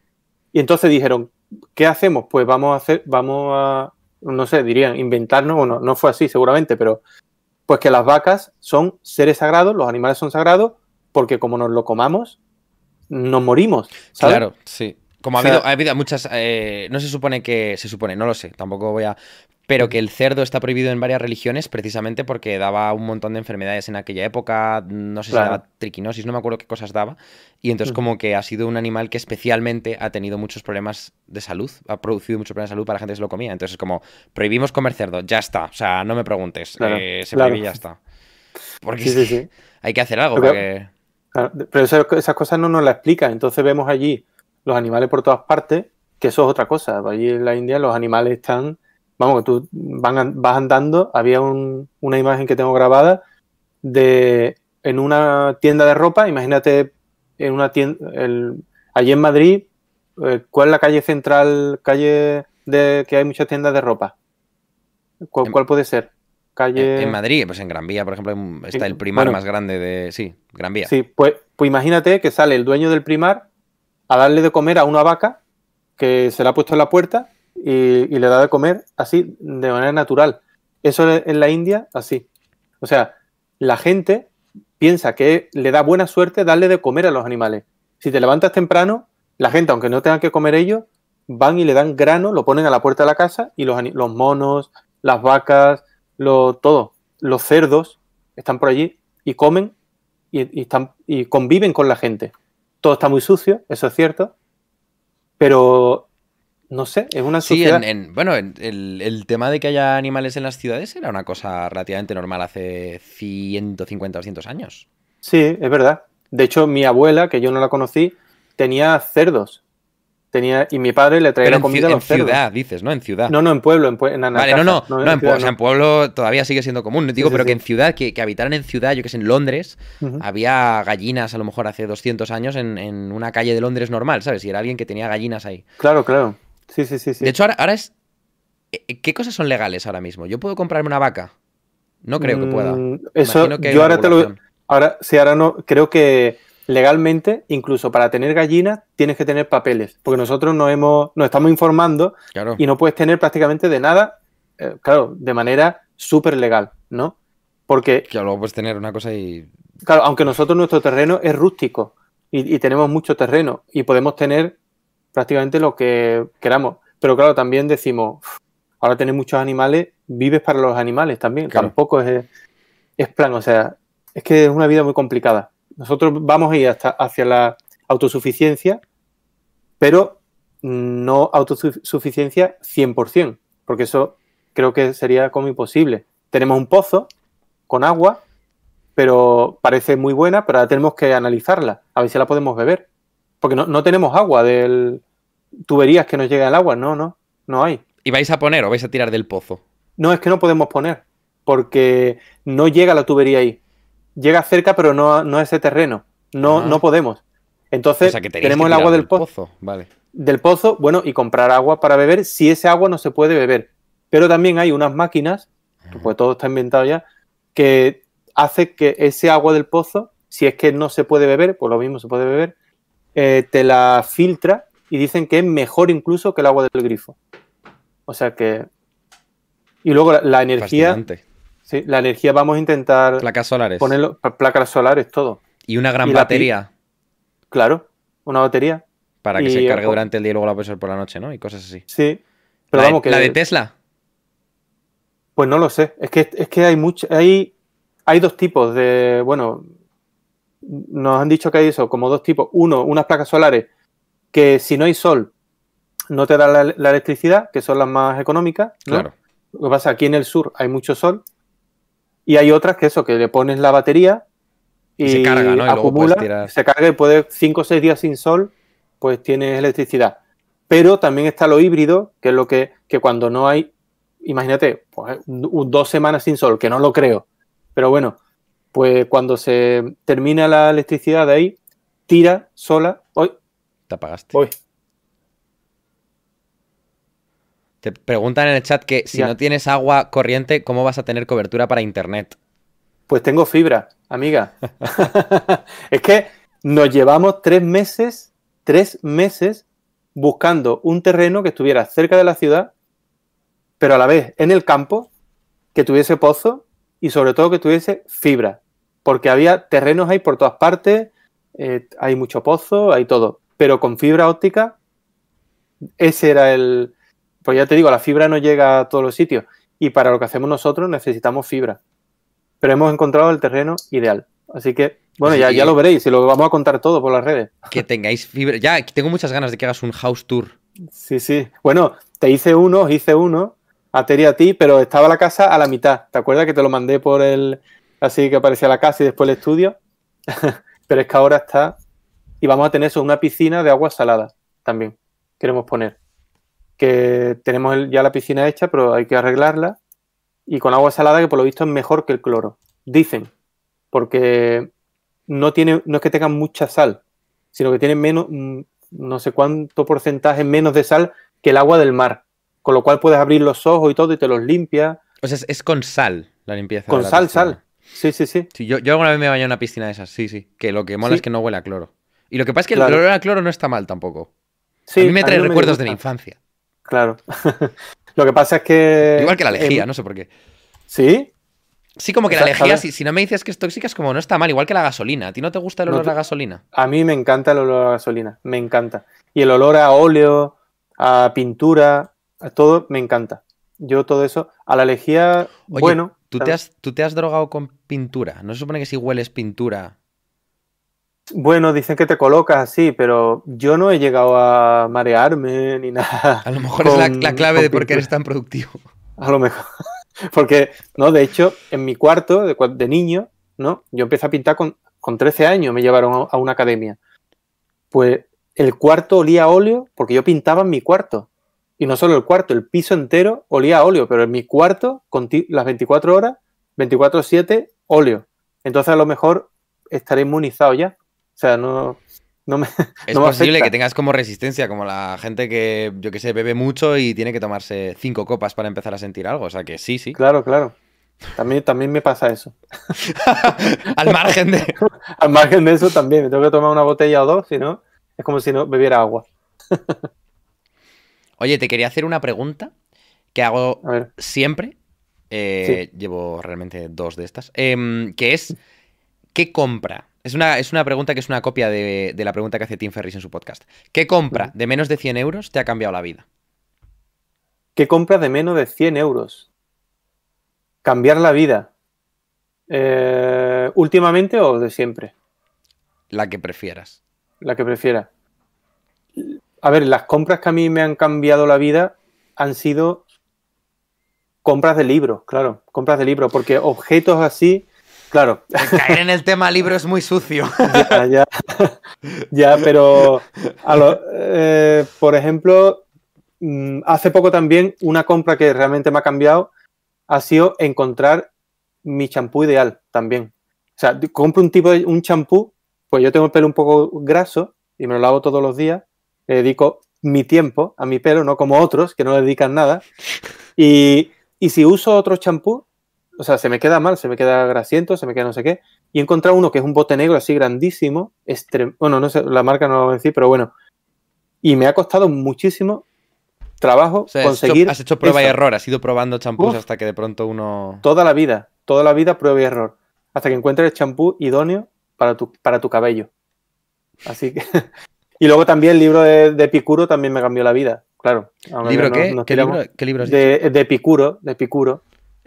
Y entonces dijeron, ¿qué hacemos? Pues vamos a hacer, vamos a, no sé, dirían, inventarnos, bueno, no fue así seguramente, pero pues que las vacas son seres sagrados, los animales son sagrados, porque como nos lo comamos, nos morimos. Claro, sí. Como ha, habido, ha habido, muchas. Eh, no se supone que. Se supone, no lo sé. Tampoco voy a pero que el cerdo está prohibido en varias religiones precisamente porque daba un montón de enfermedades en aquella época, no sé si daba triquinosis, no me acuerdo qué cosas daba, y entonces como que ha sido un animal que especialmente ha tenido muchos problemas de salud, ha producido muchos problemas de salud para la gente que se lo comía, entonces como prohibimos comer cerdo, ya está, o sea, no me preguntes, eh, se prohíbe y ya está. Porque sí, sí, hay que hacer algo. Pero, pero esas cosas no nos las explican, entonces vemos allí los animales por todas partes, que eso es otra cosa, allí en la India los animales están vamos, que tú vas andando, había una imagen que tengo grabada de en una tienda de ropa, imagínate en una tienda, allí en Madrid, eh, ¿cuál es la calle central, calle de que hay muchas tiendas de ropa? ¿Cuál, puede ser? Calle... En, Madrid, pues en Gran Vía, por ejemplo, está el primar más grande de... Sí, Gran Vía. Sí, pues, pues imagínate que sale el dueño del primar a darle de comer a una vaca que se le ha puesto en la puerta y, le da de comer así, de manera natural. Eso en la India, así. O sea, la gente piensa que le da buena suerte darle de comer a los animales. Si te levantas temprano, la gente, aunque no tenga que comer ellos, van y le dan grano, lo ponen a la puerta de la casa y los, los monos, las vacas, lo, todo, los cerdos están por allí y comen y, están, y conviven con la gente. Todo está muy sucio, eso es cierto, pero no sé, es una sociedad... Sí, bueno, el, tema de que haya animales en las ciudades era una cosa relativamente normal hace 150 o 200 años. Sí, es verdad. De hecho, mi abuela, que yo no la conocí, tenía cerdos. Tenía, y mi padre le traía la comida a los En ciudad, dices, ¿no? En ciudad. No, no, en pueblo, en, en Vale, no, no, no, en, o sea, en pueblo todavía sigue siendo común. Digo, pero que en ciudad, que, habitaran en ciudad, yo que sé, en Londres, había gallinas a lo mejor hace 200 años en, en, una calle de Londres normal, ¿sabes? Y era alguien que tenía gallinas ahí. Claro, claro. Sí, sí, sí. sí. De hecho, ahora, es. Eh, ¿Qué cosas son legales ahora mismo? ¿Yo puedo comprarme una vaca? No creo que pueda. Mm, eso, yo ahora te lo. Ahora, sí, ahora no. Creo que legalmente, incluso para tener gallinas, tienes que tener papeles. Porque nosotros nos, hemos, nos estamos informando y no puedes tener prácticamente de nada, eh, claro, de manera súper legal, ¿no? Porque. Claro, luego puedes tener una cosa y. Claro, aunque nosotros nuestro terreno es rústico y tenemos mucho terreno y podemos tener prácticamente lo que queramos. Pero claro, también decimos, ahora tenés muchos animales, vives para los animales también. Tampoco es, es plan, o sea, es que es una vida muy complicada. Nosotros vamos a ir hasta hacia la autosuficiencia, pero no autosuficiencia 100%, porque eso creo que sería como imposible. Tenemos un pozo con agua, pero parece muy buena, pero ahora tenemos que analizarla, a ver si la podemos beber. Porque no, tenemos agua del tuberías que nos llega el agua, no, no, no hay. ¿Y vais a poner o vais a tirar del pozo? No, es que no podemos poner, porque no llega la tubería ahí. Llega cerca, pero no, a ese terreno. No, ah. no podemos. Entonces, tenemos el agua del, pozo. Vale. Del pozo, bueno, y comprar agua para beber si ese agua no se puede beber. Pero también hay unas máquinas, pues todo está inventado ya, que hace que ese agua del pozo, si es que no se puede beber, pues lo mismo se puede beber, eh, te la filtra y dicen que es mejor incluso que el agua del grifo. O sea que... Y luego la, energía... Sí, la energía vamos a intentar... Placas solares. Ponerlo, placas solares, todo. Y una gran batería. claro, una batería. Para que se cargue durante el día y luego la puedes ver por la noche, ¿no? Y cosas así. Sí. Pero vamos, que... ¿La de Tesla? Pues no lo sé. Es que, es que hay mucho... Hay, hay dos tipos de... Bueno, nos han dicho que hay eso, como dos tipos. Uno, unas placas solares que si no hay sol no te da la, electricidad, que son las más económicas. Claro. Lo que pasa aquí en el sur hay mucho sol y hay otras que eso, que le pones la batería y, se carga, ¿no? acumula, se carga y puede 5 o 6 días sin sol, pues tienes electricidad. Pero también está lo híbrido, que es lo que, que cuando no hay, imagínate, pues, dos semanas sin sol, que no lo creo, pero bueno, pues cuando se termina la electricidad de ahí, tira sola. Hoy. Te apagaste. Hoy. Te preguntan en el chat que si no tienes agua corriente, ¿cómo vas a tener cobertura para internet? Pues tengo fibra, amiga. es que nos llevamos tres meses, tres meses buscando un terreno que estuviera cerca de la ciudad, pero a la vez en el campo, que tuviese pozo y sobre todo que tuviese fibra, porque había terrenos ahí por todas partes, eh, hay mucho pozo, hay todo, pero con fibra óptica, ese era el... Pues ya te digo, la fibra no llega a todos los sitios y para lo que hacemos nosotros necesitamos fibra, pero hemos encontrado el terreno ideal. Así que, bueno, ya, ya lo veréis y lo vamos a contar todo por las redes. Que tengáis fibra. Ya, tengo muchas ganas de que hagas un house tour. Sí, sí. Bueno, te hice uno, hice uno, a a ti, pero estaba la casa a la mitad. ¿Te acuerdas que te lo mandé por el. Así que aparecía la casa y después el estudio? pero es que ahora está. Y vamos a tener eso, una piscina de agua salada también. Queremos poner. Que tenemos ya la piscina hecha, pero hay que arreglarla. Y con agua salada, que por lo visto es mejor que el cloro. Dicen. Porque no, tiene, no es que tengan mucha sal, sino que tiene menos, mm, no sé cuánto porcentaje menos de sal que el agua del mar con lo cual puedes abrir los ojos y todo y te los limpia. O sea, es, con sal la limpieza. Con sal, sal. Sí, sí, sí. yo, alguna vez me bañé en una piscina de esas, sí, sí. Que lo que mola es que no huele a cloro. Y lo que pasa es que el olor a cloro no está mal tampoco. Sí, a mí me trae recuerdos de la infancia. Claro. lo que pasa es que. Igual que la lejía, no sé por qué. ¿Sí? Sí, como que la lejía, si, no me dices que es tóxica, es como no está mal, igual que la gasolina. ¿A ti no te gusta el olor a gasolina? A mí me encanta el olor a gasolina, me encanta. Y el olor a óleo, a pintura, a todo, me encanta. Yo todo eso, a la lejía, bueno. ¿tú te, has, ¿Tú te has drogado con pintura? ¿No se supone que si hueles pintura? Bueno, dicen que te colocas así, pero yo no he llegado a marearme ni nada. A lo mejor es la, clave de por qué eres tan productivo. A lo mejor. Porque, no, de hecho, en mi cuarto de, de niño, ¿no? Yo empecé a pintar con, con 13 años, me llevaron a, una academia. Pues el cuarto olía a óleo porque yo pintaba en mi cuarto. Y no solo el cuarto, el piso entero olía a óleo, pero en mi cuarto, con las 24 horas, 24-7, óleo. Entonces a lo mejor estaré inmunizado ya. O sea, no, no me. Es posible que tengas como resistencia, como la gente que, yo que sé, bebe mucho y tiene que tomarse cinco copas para empezar a sentir algo. O sea que sí, sí. Claro, claro. También, también me pasa eso. Al margen de. Al margen de eso también. Me tengo que tomar una botella o dos, si no, es como si no bebiera agua. Oye, te quería hacer una pregunta que hago siempre. Eh, llevo realmente dos de estas. Em, que es: ¿qué compra? Es una, es una pregunta que es una copia de, la pregunta que hace Tim Ferris en su podcast. ¿Qué compra de menos de 100 euros te ha cambiado la vida? ¿Qué compra de menos de 100 euros? Cambiar la vida. Eh, ¿Últimamente o de siempre? La que prefieras. La que prefiera. A ver, las compras que a mí me han cambiado la vida han sido compras de libros, claro, compras de libros, porque objetos así, claro. Caer en el tema libro es muy sucio. ya, ya, ya pero eh, por ejemplo, mm, hace poco también una compra que realmente me ha cambiado ha sido encontrar mi champú ideal también. O sea, compro un tipo de un champú, pues yo tengo el pelo un poco graso y me lo lavo todos los días, le dedico mi tiempo a mi pelo, no como otros que no le dedican nada. Y, si uso otro champú, o sea, se me queda mal, se me queda grasiento, se me queda no sé qué. Y he encontrado uno que es un bote negro así grandísimo, bueno, no sé, la marca no lo voy a decir, pero bueno. Y me ha costado muchísimo trabajo conseguir. Has hecho, prueba y error, has ido probando champús hasta que de pronto uno. Toda la vida, toda la vida prueba y error. Hasta que encuentres el champú idóneo para tu, para tu cabello. Así que. y luego también el libro de, Epicuro también me cambió la vida, claro. ¿Libro qué? ¿Qué, libro, ¿Qué libro de, de, Epicuro, de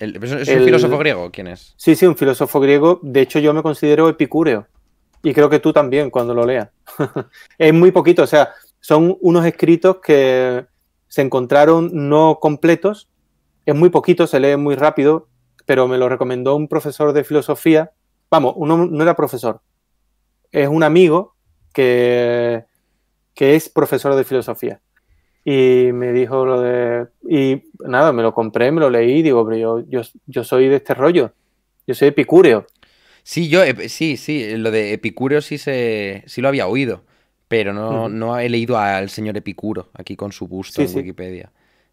¿Es un filósofo griego? ¿Quién es? Sí, sí, un filósofo griego. De hecho, yo me considero epicúreo. Y creo que tú también, cuando lo leas. es muy poquito, o sea, son unos escritos que se encontraron no completos, es muy poquito, se lee muy rápido, pero me lo recomendó un profesor de filosofía. Vamos, uno no era profesor, es un amigo que, que es profesor de filosofía. Y me dijo lo de. Y nada, me lo compré, me lo leí, digo, pero yo, yo, soy de este rollo. Yo soy epicúreo. Sí, yo, sí, sí, lo de epicúreo sí, se, sí lo había oído pero no, no he leído al señor Epicuro aquí con su busto en Wikipedia.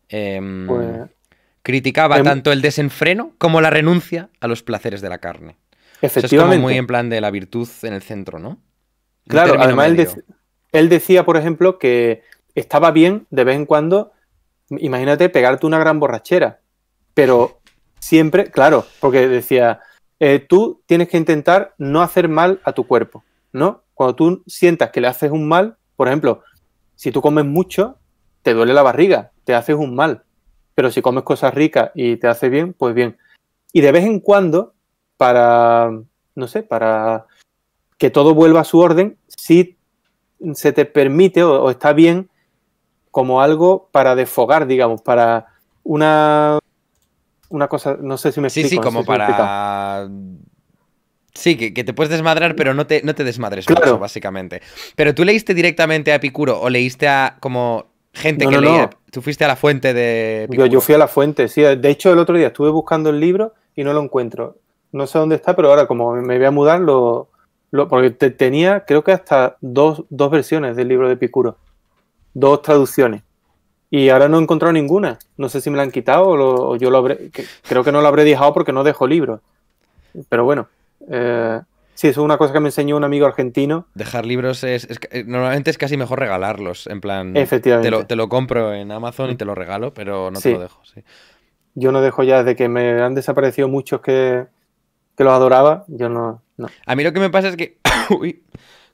Em, pues, criticaba em, tanto el desenfreno como la renuncia a los placeres de la carne. Efectivamente. es como muy en plan de la virtud en el centro, ¿no? claro, además él, decía, por ejemplo, que estaba bien de vez en cuando, imagínate, pegarte una gran borrachera, pero siempre, claro, porque decía, eh, tú tienes que intentar no hacer mal a tu cuerpo, ¿no? cuando tú sientas que le haces un mal, por ejemplo, si tú comes mucho, te duele la barriga, te haces un mal. Pero si comes cosas ricas y te hace bien, pues bien. Y de vez en cuando, para, no sé, para que todo vuelva a su orden, si se te permite o, está bien como algo para desfogar, digamos, para una una cosa, no sé si me explico. Sí, sí, como para Sí, que, te puedes desmadrar, pero no te, no te desmadres mucho, básicamente. Pero tú leíste directamente a Epicuro o leíste a como gente que leía. Tú fuiste a la fuente de Epicuro. Yo, fui a la fuente, sí. De hecho, el otro día estuve buscando el libro y no lo encuentro. No sé dónde está, pero ahora como me voy a mudar, lo, porque tenía, creo que hasta dos, versiones del libro de Epicuro. Dos traducciones. Y ahora no he encontrado ninguna. No sé si me la han quitado o, yo lo habré. creo que no lo habré dejado porque no dejo libros. Pero bueno. Eh, sí, eso es una cosa que me enseñó un amigo argentino. Dejar libros es, eh, normalmente es casi mejor regalarlos, en plan. Efectivamente. Te lo, compro en Amazon y te lo regalo, pero no te lo dejo. Yo no dejo ya desde que me han desaparecido muchos que, que los adoraba. Yo no, A mí lo que me pasa es que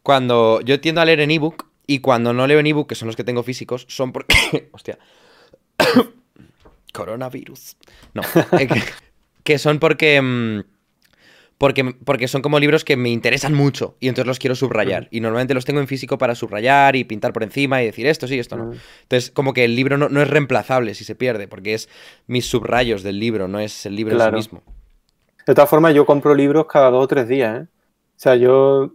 cuando yo tiendo a leer en ebook Y cuando no leo en ebook, que son los que tengo físicos, son porque. Hostia. Coronavirus. No. Eh, que, son porque. Mm, porque, porque son como libros que me interesan mucho y entonces los quiero subrayar. Y normalmente los tengo en físico para subrayar y pintar por encima y decir esto sí, esto no. Entonces, como que el libro no, es reemplazable si se pierde, porque es mis subrayos del libro, no es el libro en sí mismo. De todas formas, yo compro libros cada dos o tres días, ¿eh? O sea, yo.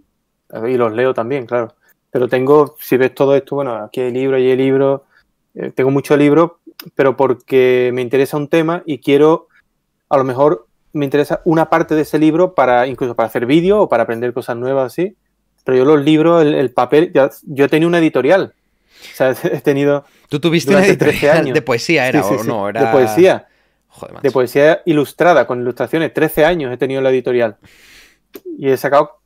Y los leo también, claro. Pero tengo, si ves todo esto, bueno, aquí hay libros, y hay libros. Eh, tengo muchos libros, pero porque me interesa un tema y quiero, a lo mejor, me interesa una parte de ese libro para incluso para hacer vídeo o para aprender cosas nuevas así. Pero yo los libros, el, papel, yo he tenido una editorial. O sea, he tenido. Tú tuviste una editorial de poesía, ¿era o no? Era... De poesía. Joder, de poesía ilustrada, con ilustraciones. 13 años he tenido la editorial. Y he sacado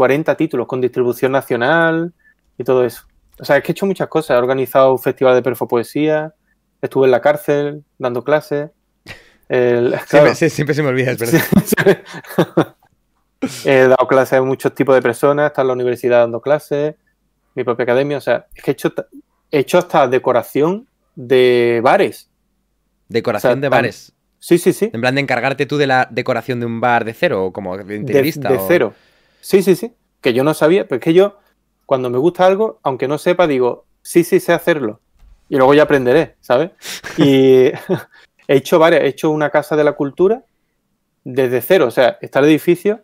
40 mm, títulos con distribución nacional y todo eso. O sea, es que he hecho muchas cosas. He organizado un festival de perfopoesía, estuve en la cárcel dando clases. siempre, se me olvida, es verdad. he dado clases a muchos tipos de personas, he estado en la universidad dando clases, mi propia academia. O sea, es que he hecho, he hecho hasta decoración de bares. Decoración de bares. Sí, sí, sí. En plan de encargarte tú de la decoración de un bar de cero, como de interiorista. De, cero. Sí, sí, sí. Que yo no sabía, pero es que yo, cuando me gusta algo, aunque no sepa, digo, sí, sí, sé hacerlo. Y luego ya aprenderé, ¿sabes? Y he hecho varias, he hecho una casa de la cultura desde cero, o sea, está el edificio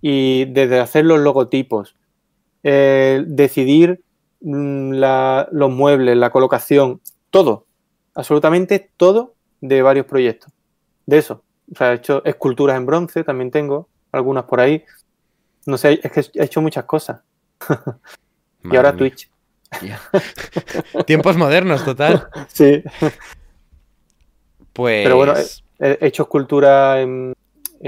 y desde hacer los logotipos, eh, decidir mm, los muebles, la colocación, todo, absolutamente todo de varios proyectos. De eso. O sea, he hecho esculturas en bronce, también tengo algunas por ahí. No sé, es que he hecho muchas cosas. y ahora Twitch. Tiempos modernos, total. Sí. Pues. Pero bueno, he, hecho escultura en,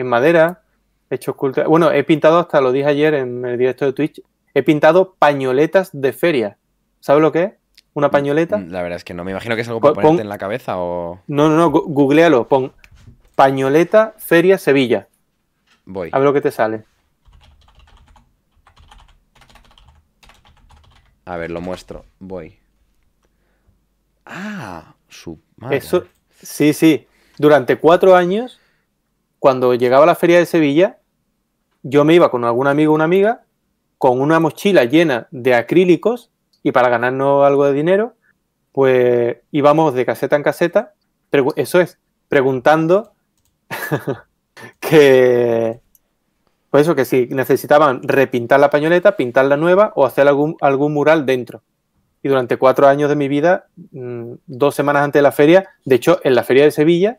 madera. He hecho escultura. Bueno, he pintado hasta lo dije ayer en el directo de Twitch. He pintado pañoletas de feria. ¿Sabes lo que es? ¿Una pañoleta? La verdad es que no. Me imagino que es algo para ponerte en la cabeza o. No, no, no. Googlealo. Pon pañoleta feria Sevilla. Voy. A ver lo que te sale. A ver, lo muestro. Voy. Ah, su madre. Eso, sí, sí. Durante cuatro años, cuando llegaba a la feria de Sevilla, yo me iba con algún amigo o una amiga con una mochila llena de acrílicos y para ganarnos algo de dinero, pues íbamos de caseta en caseta, eso es, preguntando que, pues eso, que si necesitaban repintar la pañoleta, pintar la nueva o hacer algún, algún mural dentro. Y durante cuatro años de mi vida, mm, dos semanas antes de la feria, de hecho, en la feria de Sevilla,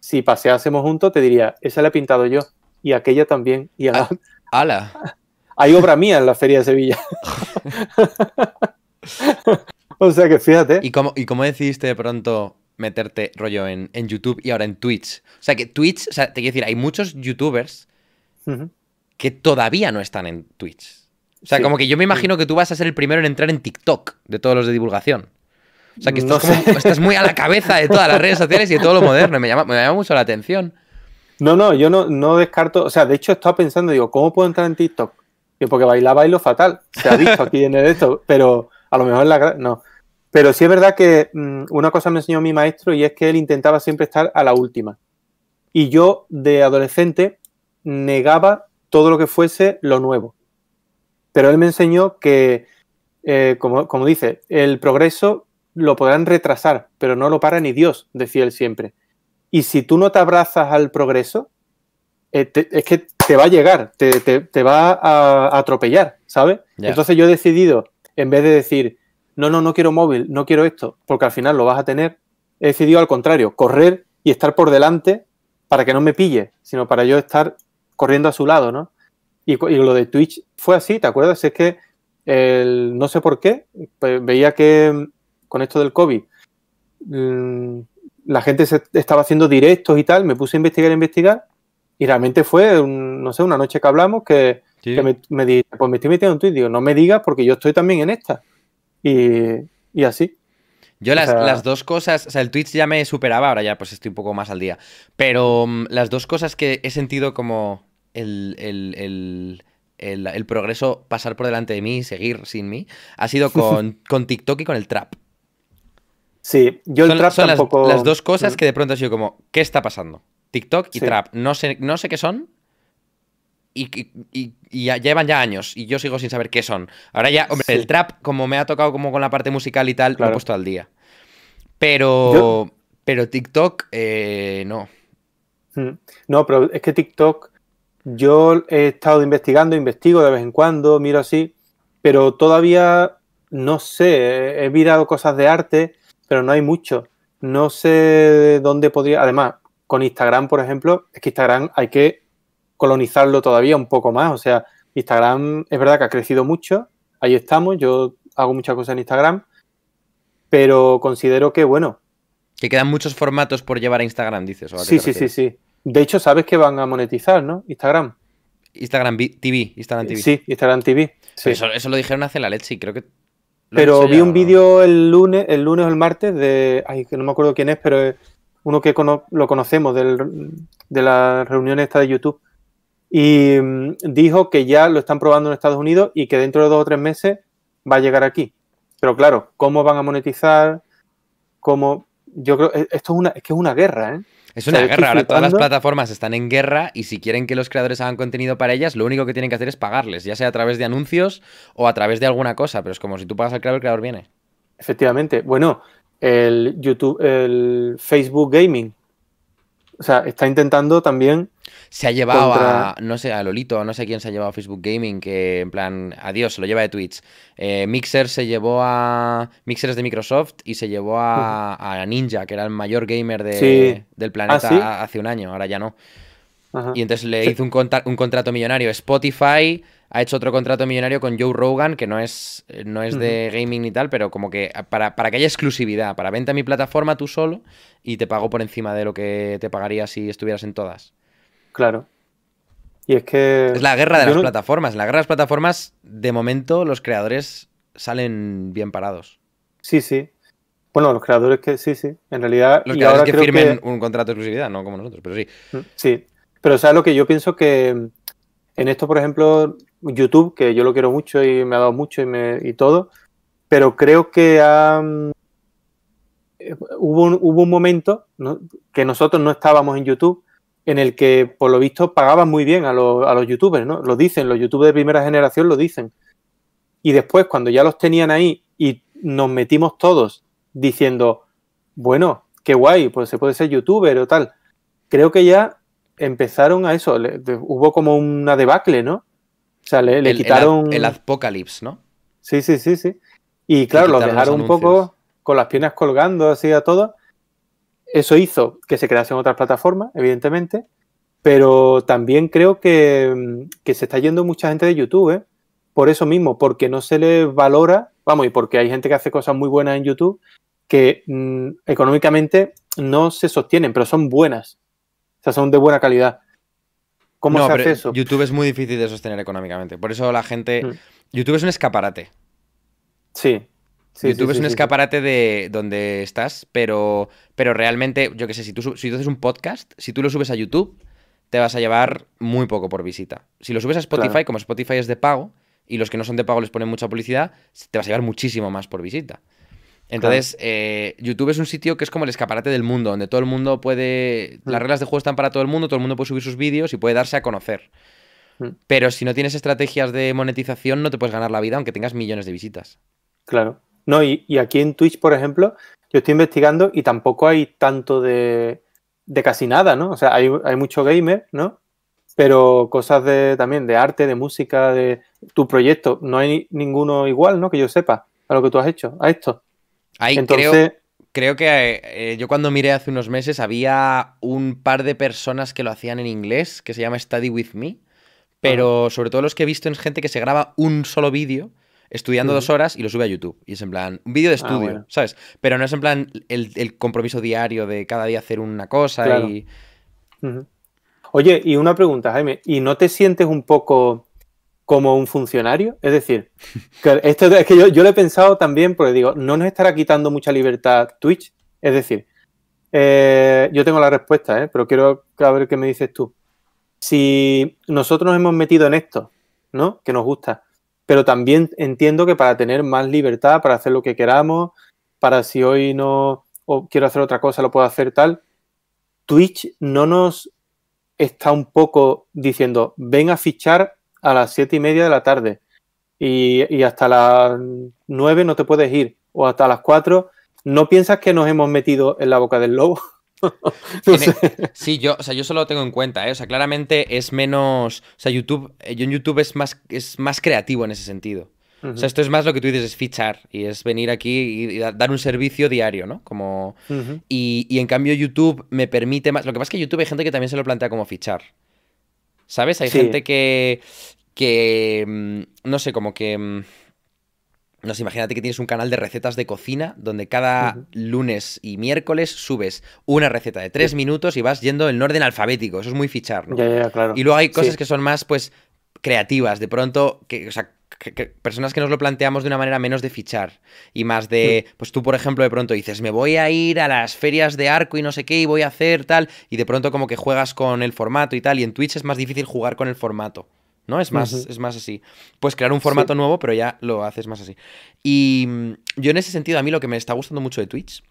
si paseásemos juntos, te diría, esa la he pintado yo y aquella también. Y ah, ¡Hala! Hay obra mía en la feria de Sevilla. o sea que fíjate. ¿Y cómo, ¿Y cómo decidiste de pronto meterte rollo en, en, YouTube y ahora en Twitch? O sea que Twitch, o sea, te quiero decir, hay muchos youtubers que todavía no están en Twitch. O sea, como que yo me imagino que tú vas a ser el primero en entrar en TikTok de todos los de divulgación. O sea, que estás, muy a la cabeza de todas las redes sociales y de todo lo moderno. Me llama, me llama mucho la atención. No, no, yo no, no descarto. O sea, de hecho, estaba pensando, digo, ¿cómo puedo entrar en TikTok? porque bailar bailo fatal. Se ha visto aquí en el esto, pero a lo mejor la. No. Pero sí es verdad que mm, una cosa me enseñó mi maestro y es que él intentaba siempre estar a la última. Y yo, de adolescente, negaba todo lo que fuese lo nuevo. Pero él me enseñó que, eh, como, dice, el progreso lo podrán retrasar, pero no lo para ni Dios, decía él siempre. Y si tú no te abrazas al progreso, eh, es que te va a llegar, te, va a, atropellar, ¿sabes? Entonces yo he decidido, en vez de decir, no, no, no quiero móvil, no quiero esto, porque al final lo vas a tener, he decidido al contrario, correr y estar por delante para que no me pille, sino para yo estar corriendo a su lado, ¿no? Y, lo de Twitch fue así, ¿te acuerdas? Es que no sé por qué, pues veía que mm, con esto del COVID mm, la gente se estaba haciendo directos y tal, me puse a investigar, a investigar, y realmente fue, no sé, una noche que hablamos que, me, me dije, pues me estoy metiendo en Twitch, digo, no me digas porque yo estoy también en esta. Y, así. Yo las, dos cosas, o sea, el Twitch ya me superaba, ahora ya pues estoy un poco más al día, pero mm, las dos cosas que he sentido como el, el, progreso pasar por delante de mí y seguir sin mí ha sido con, con TikTok y con el trap. Sí, yo el trap tampoco... Las, dos cosas mm. que de pronto ha sido como, ¿qué está pasando? TikTok y trap. No sé, no sé qué son. Y, ya llevan ya años y yo sigo sin saber qué son. Ahora ya, hombre, el trap, como me ha tocado como con la parte musical y tal, lo he puesto al día. Pero, pero TikTok, eh, no. Mm. No, pero es que TikTok, yo he estado investigando, investigo de vez en cuando, miro así, pero todavía no sé, he mirado cosas de arte pero no hay mucho. No sé dónde podría. Además, con Instagram, por ejemplo, es que Instagram hay que colonizarlo todavía un poco más. O sea, Instagram es verdad que ha crecido mucho. Ahí estamos. Yo hago muchas cosas en Instagram. Pero considero que, bueno. Que quedan muchos formatos por llevar a Instagram, dices. sí, sí, sí, sí. De hecho, sabes que van a monetizar, ¿no? Instagram. Instagram TV, Instagram TV. Sí, Instagram TV. Eso, eso, lo dijeron hace la leche y creo que pero vi un vídeo el lunes, el lunes o el martes de. Ay, que no me acuerdo quién es, pero uno que lo conocemos de la reunión esta de YouTube. Y mm, dijo que ya lo están probando en Estados Unidos y que dentro de dos o tres meses va a llegar aquí. Pero claro, ¿cómo van a monetizar? ¿Cómo? Yo creo. E, esto es una, es que es una guerra, ¿eh? Es una guerra, ahora todas las plataformas están en guerra y si quieren que los creadores hagan contenido para ellas, lo único que tienen que hacer es pagarles, ya sea a través de anuncios o a través de alguna cosa, pero es como si tú pagas al creador, el creador viene. Efectivamente. Bueno, el YouTube, el Facebook Gaming o sea, está intentando también. Se ha llevado a, no sé, a Lolito, no sé quién se ha llevado a Facebook Gaming, que en plan, adiós, se lo lleva de Twitch. Eh, Mixer se llevó a. Mixer es de Microsoft y se llevó a, Ninja, que era el mayor gamer de, del planeta ¿Ah, hace un año, ahora ya no. Y entonces le hizo un, un contrato millonario. Spotify ha hecho otro contrato millonario con Joe Rogan, que no es, eh, no es de gaming ni tal, pero como que para, que haya exclusividad, para venta a mi plataforma tú solo y te pago por encima de lo que te pagaría si estuvieras en todas. Claro. Y es que... Es la guerra de las plataformas. En la guerra de las plataformas, de momento, los creadores salen bien parados. Sí, sí. Bueno, los creadores que sí, sí. En realidad... Los creadores que firmen un contrato de exclusividad, no como nosotros, pero sí. Mm, sí. Pero ¿sabes lo que yo pienso que... En esto, por ejemplo, YouTube, que yo lo quiero mucho y me ha dado mucho y, todo, pero creo que hubo, un, hubo un momento que nosotros no estábamos en YouTube en el que, por lo visto, pagaban muy bien a, a los youtubers, ¿no? Lo dicen, los youtubers de primera generación lo dicen. Y después, cuando ya los tenían ahí y nos metimos todos diciendo, bueno, qué guay, pues se puede ser youtuber o tal, creo que ya empezaron a eso, hubo como una debacle, ¿no? O sea, le, quitaron. El, Apocalypse, ¿no? Sí, sí, sí, sí. Y claro, lo dejaron un poco con las piernas colgando así a todo. Eso hizo que se creasen otras plataformas, evidentemente. Pero también creo que, se está yendo mucha gente de YouTube, ¿eh? Por eso mismo, porque no se le valora, vamos, y porque hay gente que hace cosas muy buenas en YouTube que mm, económicamente no se sostienen, pero son buenas. O sea, son de buena calidad. ¿Cómo se hace eso? YouTube es muy difícil de sostener económicamente. Por eso la gente. Mm. YouTube es un escaparate. Sí. YouTube es un escaparate de donde estás, pero, pero realmente, yo qué sé, si tú, si tú haces un podcast, si tú lo subes a YouTube, te vas a llevar muy poco por visita. Si lo subes a Spotify, como Spotify es de pago, y los que no son de pago les ponen mucha publicidad, te vas a llevar muchísimo más por visita. Entonces, eh, YouTube es un sitio que es como el escaparate del mundo, donde todo el mundo puede. Las mm. reglas de juego están para todo el mundo, todo el mundo puede subir sus vídeos y puede darse a conocer. Mm. Pero si no tienes estrategias de monetización, no te puedes ganar la vida, aunque tengas millones de visitas. Claro. No, y, aquí en Twitch, por ejemplo, yo estoy investigando y tampoco hay tanto de, de casi nada, ¿no? O sea, hay, hay mucho gamer, ¿no? Pero cosas de también de arte, de música, de tu proyecto, no hay ninguno igual, ¿no? Que yo sepa a lo que tú has hecho, a esto. Ahí creo, creo que eh, yo cuando miré hace unos meses había un par de personas que lo hacían en inglés, que se llama Study With Me, pero sobre todo los que he visto es gente que se graba un solo vídeo estudiando dos horas y lo sube a YouTube. Y es en plan, un vídeo de ah, estudio, ¿sabes? Pero no es en plan el, compromiso diario de cada día hacer una cosa y... Oye, y una pregunta, Jaime, ¿y no te sientes un poco como un funcionario. Es decir, que esto es que yo, lo he pensado también porque digo, no nos estará quitando mucha libertad Twitch. Es decir, eh, yo tengo la respuesta, ¿eh? pero quiero ver qué me dices tú. Si nosotros nos hemos metido en esto ¿no? Que nos gusta. Pero también entiendo que para tener más libertad, para hacer lo que queramos, para si hoy no o quiero hacer otra cosa, lo puedo hacer tal, Twitch no nos está un poco diciendo, ven a fichar a las siete y media de la tarde y, hasta las nueve no te puedes ir o hasta las cuatro. ¿No piensas que nos hemos metido en la boca del lobo? Sí, yo, o sea, yo solo lo tengo en cuenta, ¿eh? O sea, claramente es menos. O sea, YouTube. Eh, yo en YouTube es más, es más creativo en ese sentido. O sea, esto es más lo que tú dices, es fichar y es venir aquí y, dar un servicio diario, ¿no? Como... y, y, en cambio YouTube me permite más... Lo que pasa es que YouTube hay gente que también se lo plantea como fichar. ¿Sabes? Hay gente que... que... Mm, no sé, como que... Mm, no sé, imagínate que tienes un canal de recetas de cocina donde cada lunes y miércoles subes una receta de tres minutos y vas yendo en orden alfabético. Eso es muy fichar, ¿no? Ya, ya, claro. Y luego hay cosas que son más, pues, creativas. De pronto, que, o sea, personas que nos lo planteamos de una manera menos de fichar y más de, pues tú por ejemplo de pronto dices, me voy a ir a las ferias de arco y no sé qué y voy a hacer tal, y de pronto como que juegas con el formato y tal, y en Twitch es más difícil jugar con el formato. ¿no? Es más, es más así. Puedes crear un formato nuevo, pero ya lo haces más así. Y mm, yo en ese sentido, a mí lo que me está gustando mucho de Twitch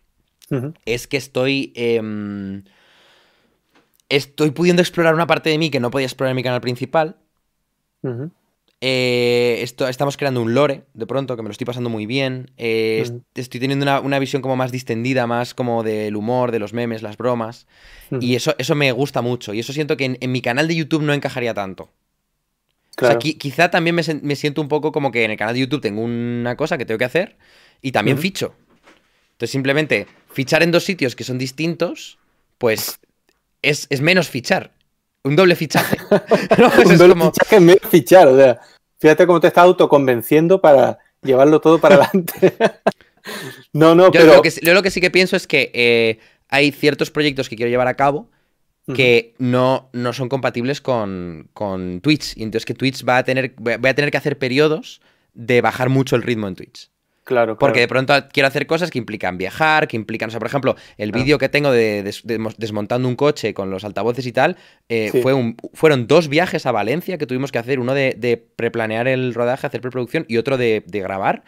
es que estoy... Em, estoy pudiendo explorar una parte de mí que no podía explorar en mi canal principal. Eh, esto, estamos creando un lore, de pronto, que me lo estoy pasando muy bien. Eh, estoy teniendo una, visión como más distendida, más como del humor, de los memes, las bromas. Y eso, eso me gusta mucho. Y eso siento que en, mi canal de YouTube no encajaría tanto. O sea, quizá también me, siento un poco como que en el canal de YouTube tengo una cosa que tengo que hacer y también ficho. Entonces, simplemente fichar en dos sitios que son distintos, pues es, es menos fichar un doble fichaje. un doble fichaje es menos fichar, o sea, fíjate cómo te está autoconvenciendo para llevarlo todo para adelante. no, no, yo pero... Lo que, yo lo que sí que pienso es que eh, hay ciertos proyectos que quiero llevar a cabo que no, no son compatibles con, con Twitch. Y entonces que Twitch va a tener, voy a tener que hacer periodos de bajar mucho el ritmo en Twitch. Claro, Porque de pronto quiero hacer cosas que implican viajar, que implican, o sea, por ejemplo, el vídeo que tengo de, desmontando un coche con los altavoces y tal, eh, fue un, fueron dos viajes a Valencia que tuvimos que hacer, uno de, preplanear el rodaje, hacer preproducción y otro de, grabar,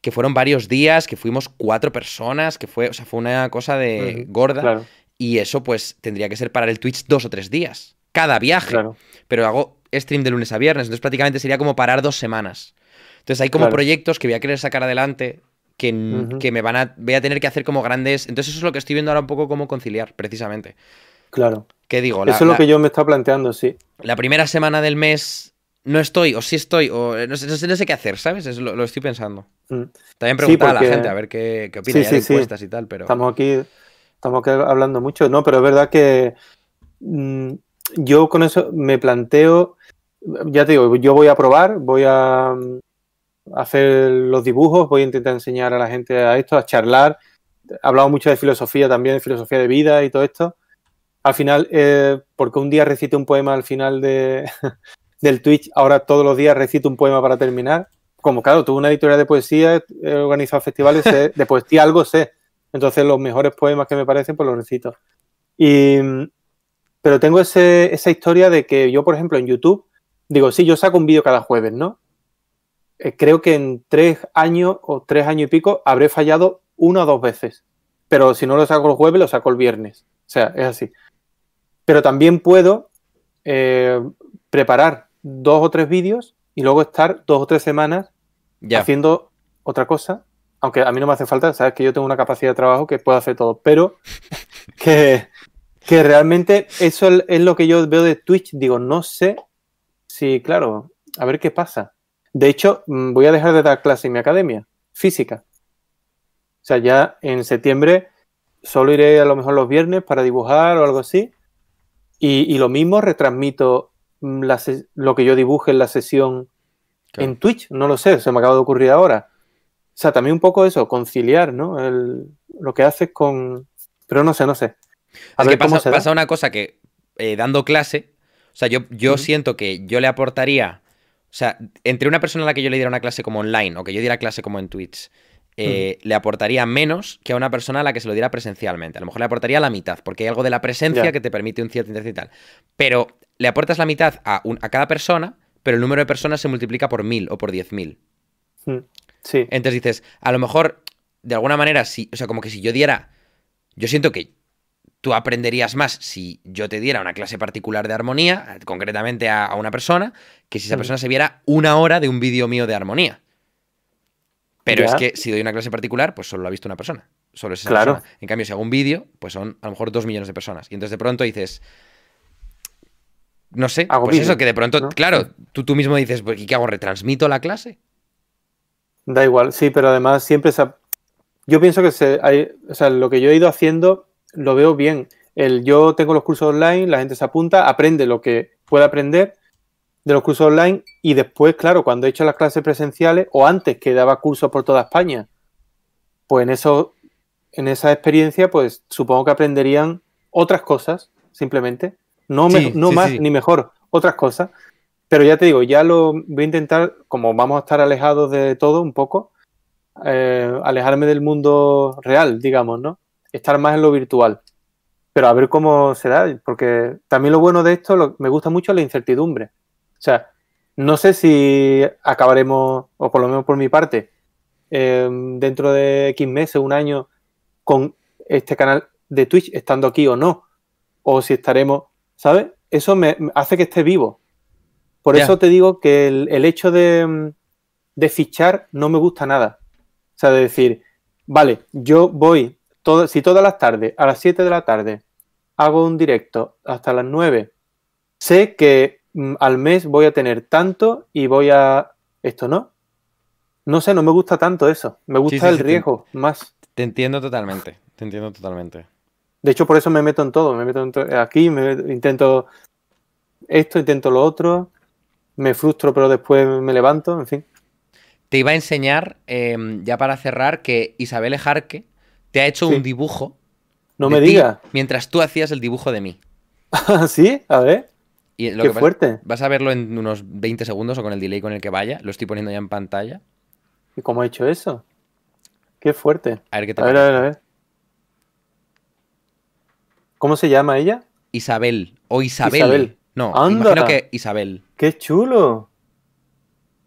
que fueron varios días, que fuimos cuatro personas, que fue, o sea, fue una cosa de gorda. Y eso pues tendría que ser para el Twitch dos o tres días, cada viaje. Pero hago stream de lunes a viernes, entonces prácticamente sería como parar dos semanas. Entonces hay como proyectos que voy a querer sacar adelante que, me van a, voy a tener que hacer como grandes. Entonces eso es lo que estoy viendo ahora un poco como conciliar, precisamente. Claro. ¿Qué digo? eso es lo que yo me estaba planteando, sí. La primera semana del mes no estoy, o sí estoy, o no sé, no sé, qué hacer, ¿sabes? lo, estoy pensando. Mm. También preguntar a la gente a ver qué, qué opina de encuestas y tal, pero. Estamos aquí, estamos aquí hablando mucho, no, pero es verdad que mm, yo con eso me planteo. Ya te digo, yo voy a probar, voy a, hacer los dibujos, voy a intentar enseñar a la gente a esto, a charlar. He hablado mucho de filosofía también, de filosofía de vida y todo esto. Al final, eh, porque un día recito un poema al final de, del Twitch, ahora todos los días recito un poema para terminar. Como claro, tuve una editorial de poesía, he organizado festivales, de poesía algo sé. Entonces los mejores poemas que me parecen, pues los recito. Y, pero tengo ese, esa historia de que yo, por ejemplo, en YouTube, digo, sí, yo saco un vídeo cada jueves, ¿no? Eh, creo que en tres años o tres años y pico habré fallado una o dos veces. Pero si no lo saco el jueves, lo saco el viernes. O sea, es así. Pero también puedo eh, preparar dos o tres vídeos y luego estar dos o tres semanas haciendo otra cosa. Aunque a mí no me hace falta, sabes que yo tengo una capacidad de trabajo que puedo hacer todo. Pero que, que realmente eso es lo que yo veo de Twitch. Digo, no sé si, claro, a ver qué pasa. De hecho, mm, voy a dejar de dar clase en mi academia, física. O sea, ya en septiembre solo iré a lo mejor los viernes para dibujar o algo así. Y, lo mismo retransmito mm, lo que yo dibuje en la sesión en Twitch. No lo sé, se me acaba de ocurrir ahora. O sea, también un poco eso, conciliar, ¿no? lo que haces con... Pero no sé, no sé. A ver pasa, pasa, una cosa que eh, dando clase, o sea, yo, yo siento que yo le aportaría o sea, entre una persona a la que yo le diera una clase como online o que yo diera clase como en Twitch, eh, le aportaría menos que a una persona a la que se lo diera presencialmente. A lo mejor le aportaría la mitad, porque hay algo de la presencia que te permite un cierto interés y tal. Pero le aportas la mitad a, a cada persona, pero el número de personas se multiplica por mil o por diez mil. Mm, sí. Entonces dices, a lo mejor, de alguna manera, sí, o sea, como que si yo diera, yo siento que tú aprenderías más si yo te diera una clase particular de armonía, concretamente a, una persona, que si esa mm. persona se viera una hora de un vídeo mío de armonía. Pero es que si doy una clase particular, pues solo lo ha visto una persona. Solo es esa claro. persona. En cambio, si hago un vídeo, pues son a lo mejor dos millones de personas. Y entonces de pronto dices. No sé, hago pues eso, que de pronto, claro, tú, tú mismo dices, pues, ¿y qué hago? ¿Retransmito la clase? Da igual, sí, pero además siempre se... Yo pienso que se, hay, o sea, lo que yo he ido haciendo lo veo bien. El, yo tengo los cursos online, la gente se apunta, aprende lo que puede aprender de los cursos online y después, claro, cuando he hecho las clases presenciales o antes que daba cursos por toda España, pues en eso, en esa experiencia, pues supongo que aprenderían otras cosas, simplemente. No, no más ni mejor, otras cosas. Pero ya te digo, ya lo voy a intentar, como vamos a estar alejados de todo un poco, eh, alejarme del mundo real, digamos, ¿no? Estar más en lo virtual. Pero a ver cómo se da, porque también lo bueno de esto, me gusta mucho la incertidumbre. O sea, no sé si acabaremos, o por lo menos por mi parte, em, dentro de X meses, un año, con este canal de Twitch estando aquí o no. O si estaremos, ¿sabes? Eso me, hace que esté vivo. Por eso te digo que el, hecho de, de, fichar no me gusta nada. O sea, de decir, vale, yo voy si todas las tardes, a las 7 de la tarde, hago un directo hasta las 9, sé que mm, al mes voy a tener tanto y voy a... Esto no. No sé, no me gusta tanto eso. Me gusta el riesgo más. Te entiendo totalmente. Te entiendo totalmente. De hecho, por eso me meto en todo. Me meto aquí, me intento esto, intento lo otro. Me frustro, pero después me levanto, en fin. Te iba a enseñar, em, ya para cerrar, que Isabel Ejarque te ha hecho un dibujo. No me digas. Mientras tú hacías el dibujo de mí. ¿Sí? A ver. Y Qué fuerte. Vas a verlo en unos 20 segundos o con el delay con el que vaya. Lo estoy poniendo ya en pantalla. ¿Y cómo ha hecho eso? Qué fuerte. A ver qué te a ver, a ver, a ver. ¿Cómo se llama ella? Isabel. O Isabel. No, imagino que Isabel. Qué chulo.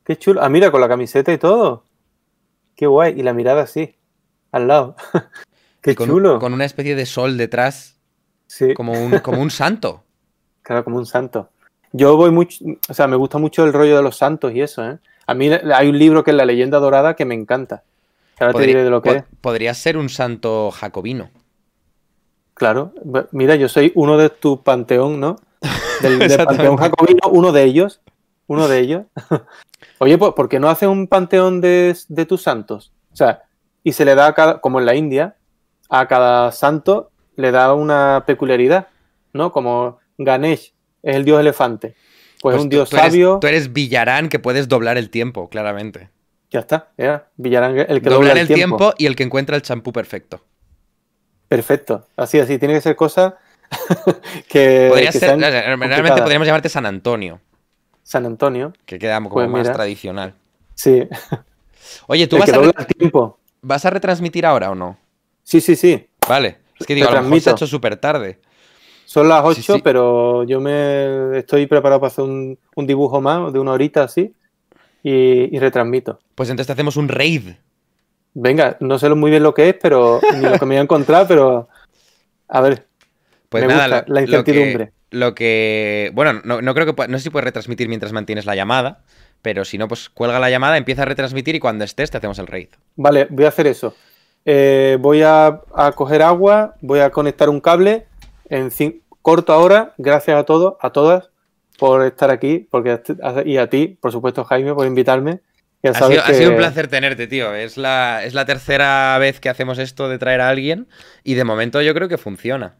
Qué chulo. Ah, mira, con la camiseta y todo. Qué guay. Y la mirada así al lado. Qué chulo. con una especie de sol detrás. Sí. Como un, como un santo. claro, como un santo. Yo voy mucho, o sea, me gusta mucho el rollo de los santos y eso, ¿eh? A mí hay un libro que es La leyenda dorada que me encanta. Ahora te diré de lo que es. Podría ser un santo jacobino. Claro, mira, yo soy uno de tu panteón, ¿no? Del, panteón jacobino, uno de ellos. Uno de ellos. Oye, pues, ¿por qué no haces un panteón de, de tus santos? O sea, y se le da, a cada, como en la India, a cada santo le da una peculiaridad, ¿no? Como Ganesh es el dios elefante, pues, es pues un dios sabio. tú eres Villarán que puedes doblar el tiempo, claramente. Ya está, ya. Villarán el que dobla el, tiempo. y el que encuentra el champú perfecto. Perfecto, así, así, tiene que ser cosa que. Podría ser, realmente podríamos llamarte San Antonio. San Antonio. Que queda como pues más tradicional. Sí. Oye, tú vas a. El tiempo. ¿Vas a retransmitir ahora o no? Sí, sí, sí. Vale. Es que digo, a lo mejor se ha hecho súper tarde. Son las 8, pero yo me estoy preparado para hacer un, dibujo más de una horita así y, retransmito. Pues entonces te hacemos un raid. Venga, no sé muy bien lo que es, pero ni lo que me voy a encontrar, pero a ver. Pues nada, la incertidumbre. Lo que, bueno, no, no, creo que no sé si puedes retransmitir mientras mantienes la llamada, pero si no, pues cuelga la llamada, empieza a retransmitir y cuando estés te hacemos el raid. Vale, voy a hacer eso. Eh, voy a, coger agua, voy a conectar un cable en corto ahora. Gracias a todos, a todas por estar aquí porque, y a ti, por supuesto, Jaime, por invitarme. ha, sido, un placer tenerte, tío. Es la, es la tercera vez que hacemos esto de traer a alguien y de momento yo creo que funciona.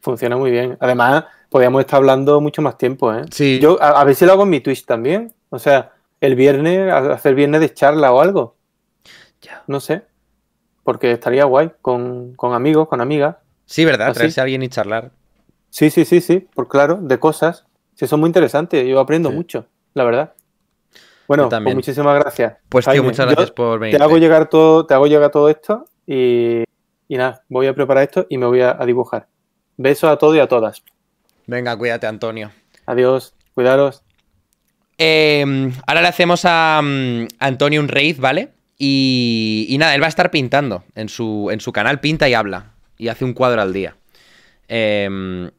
Funciona muy bien. Además, podríamos estar hablando mucho más tiempo, ¿eh? Sí. Yo, a, a ver si lo hago en mi Twitch también. O sea, el viernes, hacer viernes de charla o algo. Ya. No sé. Porque estaría guay con, amigos, con amigas. Sí, ¿verdad? Traerse a alguien y charlar. Sí, sí, sí, sí. Por claro, de cosas. Sí, son muy interesantes. Yo aprendo mucho, la verdad. Bueno, pues muchísimas gracias. Pues tío, muchas gracias por venir. Te hago llegar todo, te hago llegar todo esto y, y nada, voy a preparar esto y me voy a, a dibujar. Besos a todos y a todas. Venga, cuídate, Antonio. Adiós, cuidaros. Em, ahora le hacemos a, mm, Antonio un raid, ¿vale? Y, nada, él va a estar pintando. En su, en su canal pinta y habla. Y hace un cuadro al día. Em,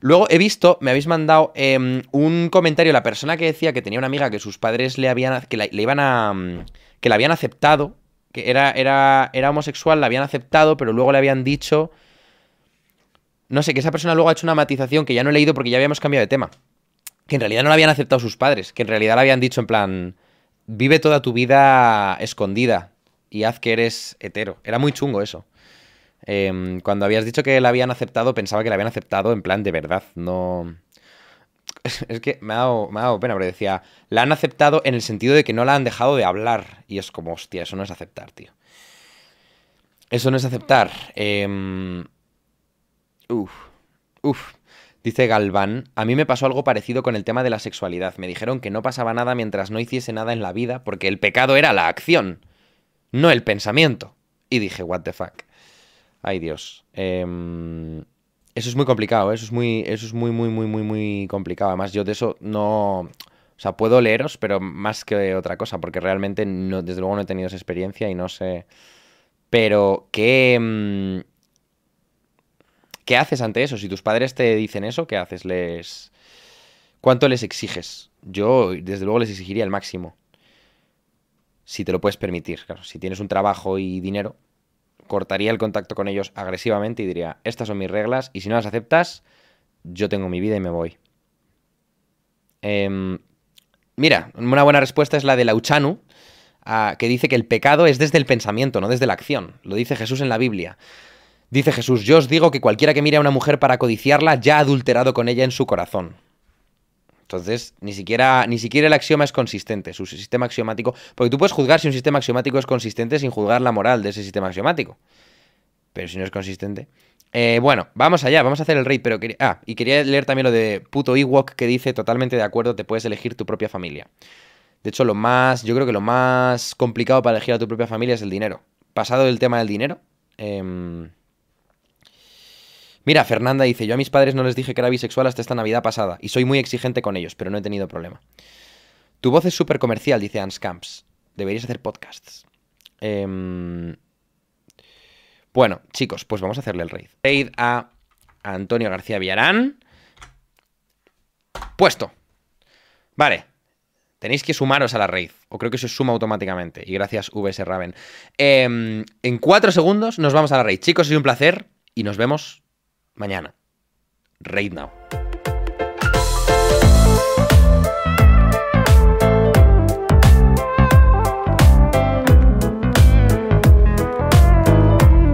luego he visto, me habéis mandado em, un comentario, la persona que decía que tenía una amiga que sus padres le habían. que le iban a. Mm, que la habían aceptado. Que era, era, era homosexual, la habían aceptado, pero luego le habían dicho. No sé, que esa persona luego ha hecho una matización que ya no he leído porque ya habíamos cambiado de tema que en realidad no la habían aceptado sus padres, que en realidad le habían dicho en plan, vive toda tu vida escondida y haz que eres hetero. Era muy chungo eso. Em, cuando habías dicho que la habían aceptado, pensaba que la habían aceptado en plan de verdad, no... Es que me ha, dado, me ha dado pena, pero decía, la han aceptado en el sentido de que no la han dejado de hablar. Y es como, hostia, eso no es aceptar, tío. Eso no es aceptar. Eh... Uf. Uf. Dice Galván, a mí me pasó algo parecido con el tema de la sexualidad. Me dijeron que no pasaba nada mientras no hiciese nada en la vida porque el pecado era la acción, no el pensamiento. Y dije, what the fuck. Ay Dios. Em, eso es muy complicado, ¿eh? eso es muy, eso es muy, muy, muy, muy, muy complicado. Además, yo de eso no... O sea, puedo leeros, pero más que otra cosa, porque realmente no, desde luego no he tenido esa experiencia y no sé... Pero qué... ¿Qué haces ante eso? Si tus padres te dicen eso, ¿qué haces? Les... ¿Cuánto les exiges? Yo, desde luego, les exigiría el máximo. Si te lo puedes permitir. Claro, si tienes un trabajo y dinero, cortaría el contacto con ellos agresivamente y diría, estas son mis reglas y si no las aceptas, yo tengo mi vida y me voy. Em, mira, una buena respuesta es la de Lauchanu, ah, que dice que el pecado es desde el pensamiento, no desde la acción. Lo dice Jesús en la Biblia. Dice Jesús, yo os digo que cualquiera que mire a una mujer para codiciarla ya ha adulterado con ella en su corazón. Entonces, ni siquiera, ni siquiera el axioma es consistente, su sistema axiomático. Porque tú puedes juzgar si un sistema axiomático es consistente sin juzgar la moral de ese sistema axiomático. Pero si no es consistente. Eh, bueno, vamos allá, vamos a hacer el rey, pero quería. Ah, y quería leer también lo de puto Ewok que dice totalmente de acuerdo, te puedes elegir tu propia familia. De hecho, lo más. Yo creo que lo más complicado para elegir a tu propia familia es el dinero. Pasado el tema del dinero. Eh, Mira, Fernanda dice, yo a mis padres no les dije que era bisexual hasta esta Navidad pasada, y soy muy exigente con ellos, pero no he tenido problema. Tu voz es súper comercial, dice Ans Camps. Deberías hacer podcasts. Em, bueno, chicos, pues vamos a hacerle el raid. Raid a Antonio García Villarán. Puesto. Vale. Tenéis que sumaros a la raid. O creo que se suma automáticamente. Y gracias, VS Raven. Em, en cuatro segundos nos vamos a la raid. Chicos, es un placer. Y nos vemos mañana. Right now.